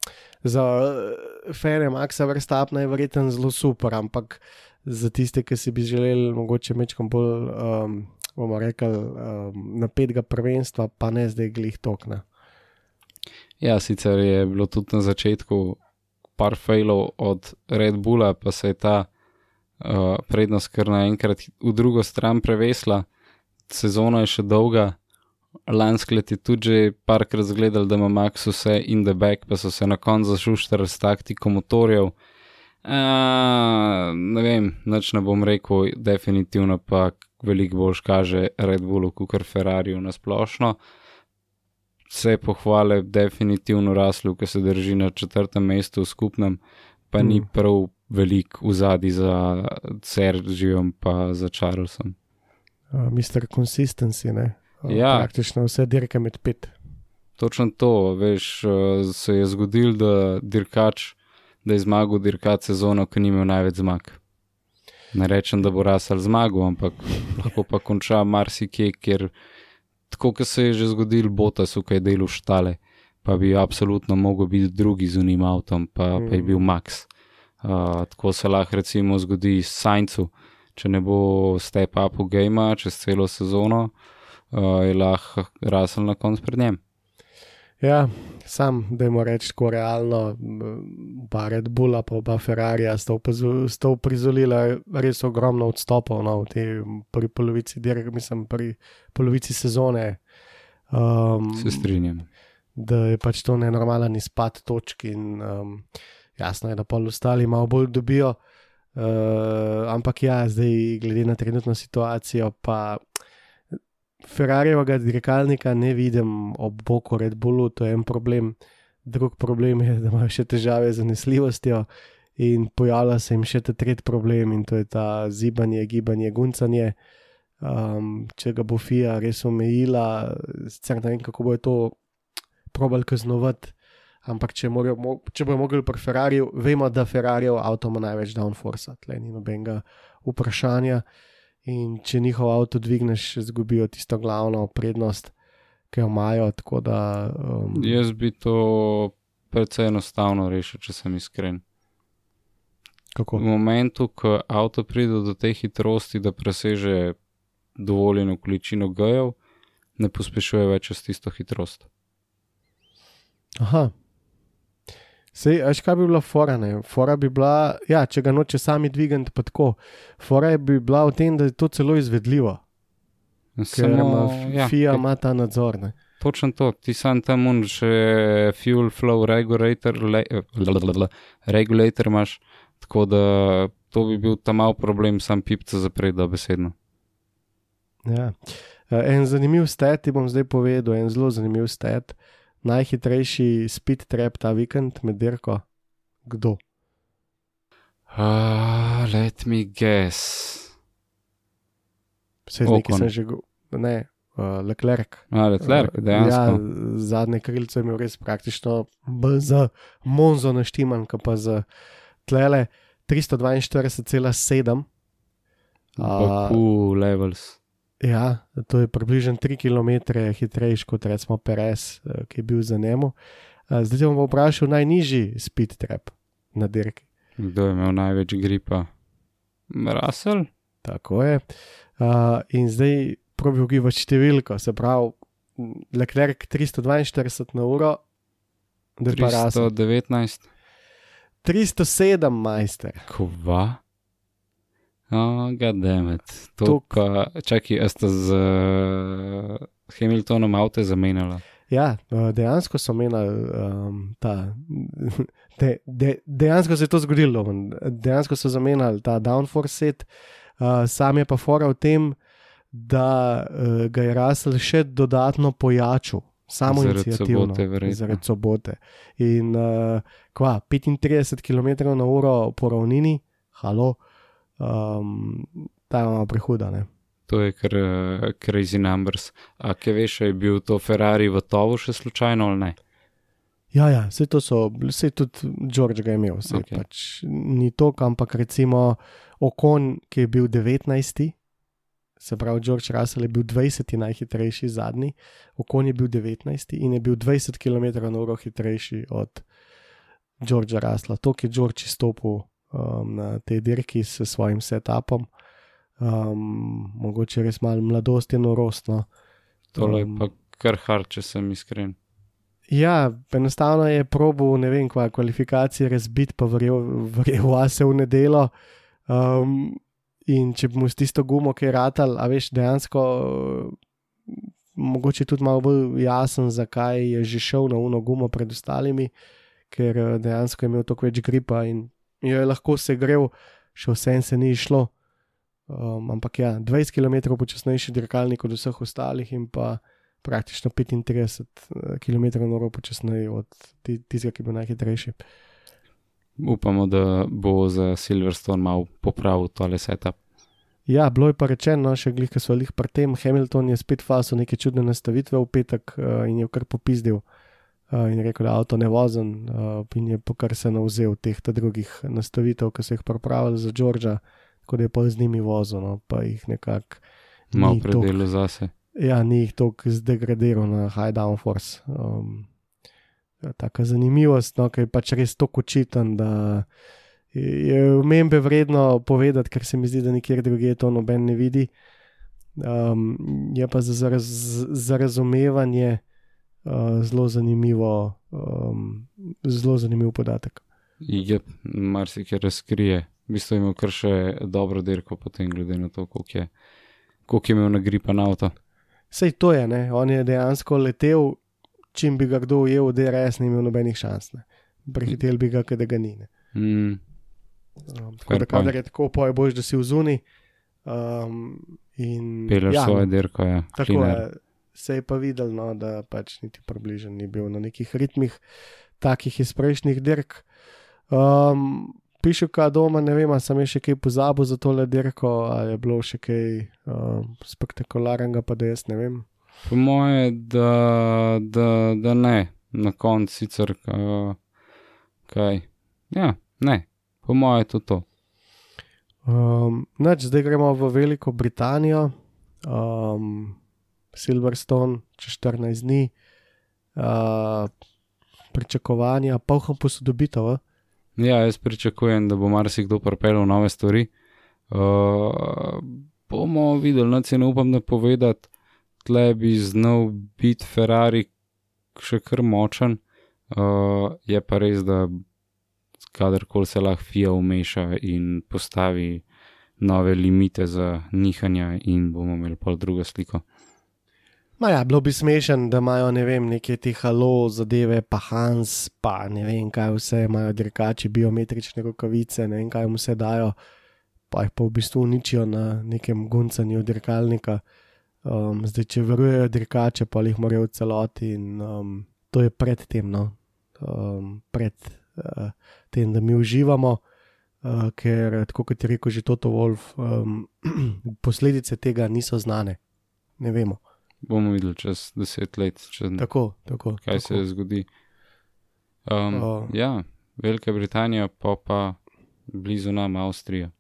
Speaker 1: za uh, Ferem, Aksa Verstapna je verjetno zelo super, ampak za tiste, ki si bi želeli mogoče mečkam bolj, um, bomo rekli, um, napetega prvenstva, pa ne zdaj glih tokna.
Speaker 2: Ja, sicer je bilo tudi na začetku par failov od Red Bulla, pa se je ta uh, prednost kar naenkrat v drugo stran prevesla. Sezona je še dolga, lansko let je tudi že parkrat zgledal, da ima Max vse in the back, pa so se na koncu zašuštali s taktiko motorjev. Uh, ne vem, noč ne bom rekel, definitivno pa veliko bolj kaže Red Bullu, kot kar Ferrari na splošno. Vse pohvale definitivno raslo, ki se drži na četrtem mestu v skupnem, pa mm. ni prav velik v zadnji za Sergijem, pa za Charlesom.
Speaker 1: uh, Mr. Consistency, ne? Uh,
Speaker 2: Ja.
Speaker 1: Praktično vse dirke med pet.
Speaker 2: Točno to, veš, eh, se je zgodil, da dirkač, da je zmagal dirkač sezono, ki ni imel največ zmag. Ne rečem, da bo Rasal zmagal, ampak lahko pa konča marsikje, ker tako, kot se je že zgodil, Botas v kaj delu štale, pa bi absolutno mogel biti drugi z unim avtom, pa, pa je bil Max. Uh, tako se lahko recimo zgodi Saincu, če ne bo step up v game čez celo sezono, uh, je lahko Rasal na koncu pred njim.
Speaker 1: Ja, sam, da jim rečem, tako realno, pa Red Bulla, pa oba Ferrarija sta sta uprizorila res ogromno odstopov no, v tej prvi polovici dirk, mislim, pri polovici sezone. Um,
Speaker 2: Se strinjam.
Speaker 1: da je pač to nenormalen izpad točk in um, jasno je, da pol ostali malo bolj dobijo. Uh, ampak ja, zdaj, glede na trenutno situacijo, pa Ferrarijevega dirkalnika ne vidim ob boku Red Bullu, to je en problem. Drug problem je, da imajo še težave z zanesljivostjo in pojavlja se jim še ta tretji problem in to je ta zibanje, gibanje, guncanje. Um, če ga bo FIA res omejila, sicer ne vem, kako bo to probal kaznovati. Ampak, če, morajo, mo- če bojo mogli pri Ferrariju, vemo, da Ferrarijev avto ima največ downforce, tle ni nobenega vprašanja. In če njihov avto dvigneš, izgubijo tisto glavno prednost, ki jo imajo. Da. Um,
Speaker 2: Jaz bi to precej enostavno rešil, če sem iskren.
Speaker 1: kako?
Speaker 2: V momentu, ko avto pride do te hitrosti, da preseže dovoljeno količino gojev, ne pospešuje več čez tisto hitrost.
Speaker 1: Aha. Sej, veš, kaj bi bila fora? Ne? Fora bi bila, ja, če ga noče sami dvigati, pa tako. Fora bi bila v tem, da je to celo izvedljivo, ker ima
Speaker 2: ja,
Speaker 1: FIA ima ta nadzor. Ne?
Speaker 2: Točno to, ti sam tam un še fuel flow regulator, le, blablabla, regulator imaš, tako da to bi bil tam mal problem, sam pipca zapreti dobesedno.
Speaker 1: Ja. Eh, En zanimiv stat ti bom zdaj povedal, en zelo zanimiv stat. Najhitrejši speed trap ta vikend med dirko. Kdo?
Speaker 2: Uh, let me guess.
Speaker 1: Vse
Speaker 2: Ocon.
Speaker 1: sem že, go- ne, uh, Leclerc.
Speaker 2: A, Leclerc, dejansko.
Speaker 1: Ja, zadnje krilce je imel res praktično za Monzo naštiman, kot pa za tlele 342,7.
Speaker 2: Baku levels.
Speaker 1: Ja, to je približno 3 km hitrejši kot recimo Perez, eh, ki je bil za njemu. Eh, Zdaj bom vprašal najnižji speed trap na dirki.
Speaker 2: Kdo je imel največ gripa? Russell?
Speaker 1: Tako je. Uh, in zdaj probi ugibati številko, se pravi, Leclerc 342 na uro, da je pa Russell
Speaker 2: 319.
Speaker 1: 307, majster.
Speaker 2: Kova? Oh, goddammit. To
Speaker 1: To-
Speaker 2: pa, čakaj, a sta z uh, Hamiltonom avto zamenjala.
Speaker 1: Ja, eh, dejansko so menili um, ta. *laughs* De, de, dejansko se je to zgodilo, dejansko so zamenjali ta downforce set, uh, sam je pa fora v tem, da uh, ga je Russell še dodatno pojačal, samo
Speaker 2: Zaradi sobote.
Speaker 1: Zaradi sobote. In uh, kva, 35 km na uro po ravnini, halo, um, ta je malo prehuda. Ne?
Speaker 2: To je kar uh, crazy numbers. A kaj veš, je bil to Ferrari v tovu še slučajno ali ne?
Speaker 1: Ja, ja, vse to so, vse tudi George ga je imel, vse
Speaker 2: Ok.
Speaker 1: okay. pač ni to, ampak recimo Okon, ki je bil 19. Se pravi, George Russell je bil 20. najhitrejši zadnji, Okon je bil 19. in je bil 20 km/h hitrejši od Georgea Russella. To, ki je George izstopil um, na tej dirki s svojim setupom, um, mogoče res malo mladost in norost. No.
Speaker 2: Tole je
Speaker 1: Um,
Speaker 2: pa kar hard, če sem iskren.
Speaker 1: Ja, enostavno je probo, ne vem, kva kvalifikacije razbiti, pa verjel vase v nedelo. Um, in če bi mu s tisto gumo, ki je ratal, a veš, dejansko, mogoče tudi malo bolj jasen, zakaj je že šel na uno gumo pred ostalimi, ker eh, dejansko je imel toliko več gripa in jo je lahko segrev, še vsem se ni išlo. Um, ampak ja, 20 km počasnejši dirkalnik od vseh ostalih in pa praktično 35 km/h počasneje od ti- tistega, ki bil najhitrejši.
Speaker 2: Upamo, da bo za Silverstone malo popravil tole setup.
Speaker 1: Ja, bilo je pa rečeno, še glih, ki so jih pri tem. Hamilton je spet faso neke čudne nastavitve v petek uh, in je kar popizdil. Uh, in rekel, da avto ne vozen, uh, in je pokar se navzel teh drugih nastavitev, ki so jih pripravili za Džordža, tako da je pa z njimi vozil, no, pa jih nekako.
Speaker 2: Malo predelo zase.
Speaker 1: Ja, ni jih toliko zdegradiral na High Downforce. Um, taka zanimivost, no, ki je pač res tako očiten, da je omembe vredno povedati, ker se mi zdi, da nikjer drugje to noben ne vidi. Um, je pa za, za, raz, za razumevanje zelo zanimivo, um, zelo zanimiv podatek.
Speaker 2: Je, marsikaj razkrije. V bistvu ima kar še dobro dirko, potem glede na to, koliko je, koliko je imel na gripa na avto.
Speaker 1: Sej to je, ne? on je dejansko letel, čim bi ga kdo ujel, da je res ni imel nobenih šans. Prehitel bi ga, da ga ni.
Speaker 2: Mm.
Speaker 1: Um, tako da, kadar je tako, poje boš, da si v zuni. Um,
Speaker 2: Peleš ja, svoje dirko, ja.
Speaker 1: Tako je. Se je pa videl, no, da pač niti približen ni bil na nekih ritmih, takih iz prejšnjih dirk. Um, Piše, kaj doma, ne vem, sem še kaj pozabil za tole dirko, ali je bilo še kaj uh, spektakularnega, pa da jaz ne vem.
Speaker 2: Po moje, da, da, da ne, na koncu sicer uh, kaj. Ja, ne, po moje je to to.
Speaker 1: Um, nač, zdaj gremo v Veliko Britanijo, um, Silverstone, čez 14 dni, uh, pričakovanja, pa vhom posodobitev.
Speaker 2: Ja, jaz pričakujem, da bo marsikdo pripeljal nove stvari. Uh, bomo videli, no, ne upam napovedati, tle bi znal biti Ferrari še kar močen. Uh, je pa res, da kadarkoli se lahko FIA umeša in postavi nove limite za nihanja, in bomo imeli pa drugo sliko.
Speaker 1: Ma ja, bilo bi smešen, da imajo ne vem, neke te halo zadeve, pa Hans, pa ne vem, kaj vse imajo, dirkači, biometrične rokavice, ne vem, kaj jim vse dajo, pa jih pa v bistvu uničijo na nekem guncanju dirkalnika. Um, zdaj, če verujejo dirkače, pa jih morajo v celoti in um, to je pred tem, no, um, pred uh, tem, da mi uživamo, uh, ker, tako kot je rekel že Toto Wolf, um, *clears throat* posledice tega niso znane, ne vemo
Speaker 2: bomo videli čez deset let, čez
Speaker 1: tako, tako,
Speaker 2: kaj
Speaker 1: tako.
Speaker 2: se zgodi. Um, uh, ja, Velika Britanija, pa pa blizu nam Avstrija.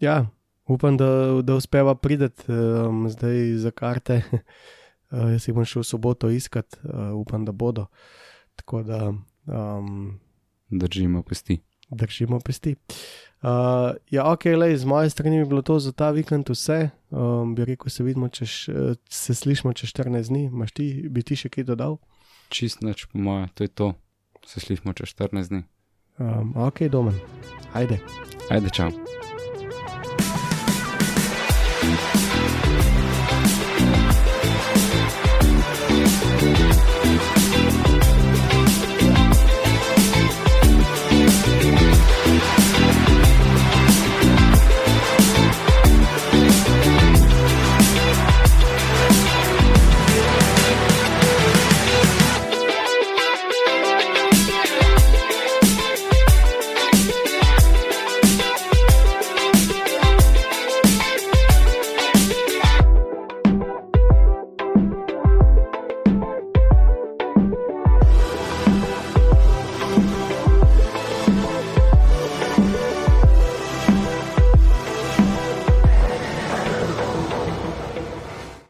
Speaker 1: Ja, upam, da, da uspeva priti um, zdaj za karte. *laughs* Uh, jaz jih bom šel v soboto iskat, uh, upam, da bodo. Tako da. Um,
Speaker 2: Držimo pesti.
Speaker 1: Držimo pesti. Uh, ja, ok, le z moje strani bi bilo to za ta vikend vse. Um, bi rekel, se vidimo, če se slišmo čez 14 dni. Maš ti, bi ti še kaj dodal?
Speaker 2: Čist noč, po moje, to je to. Se slišmo čez 14 dni.
Speaker 1: Um, ok, domen. Ajde.
Speaker 2: Ajde, čau.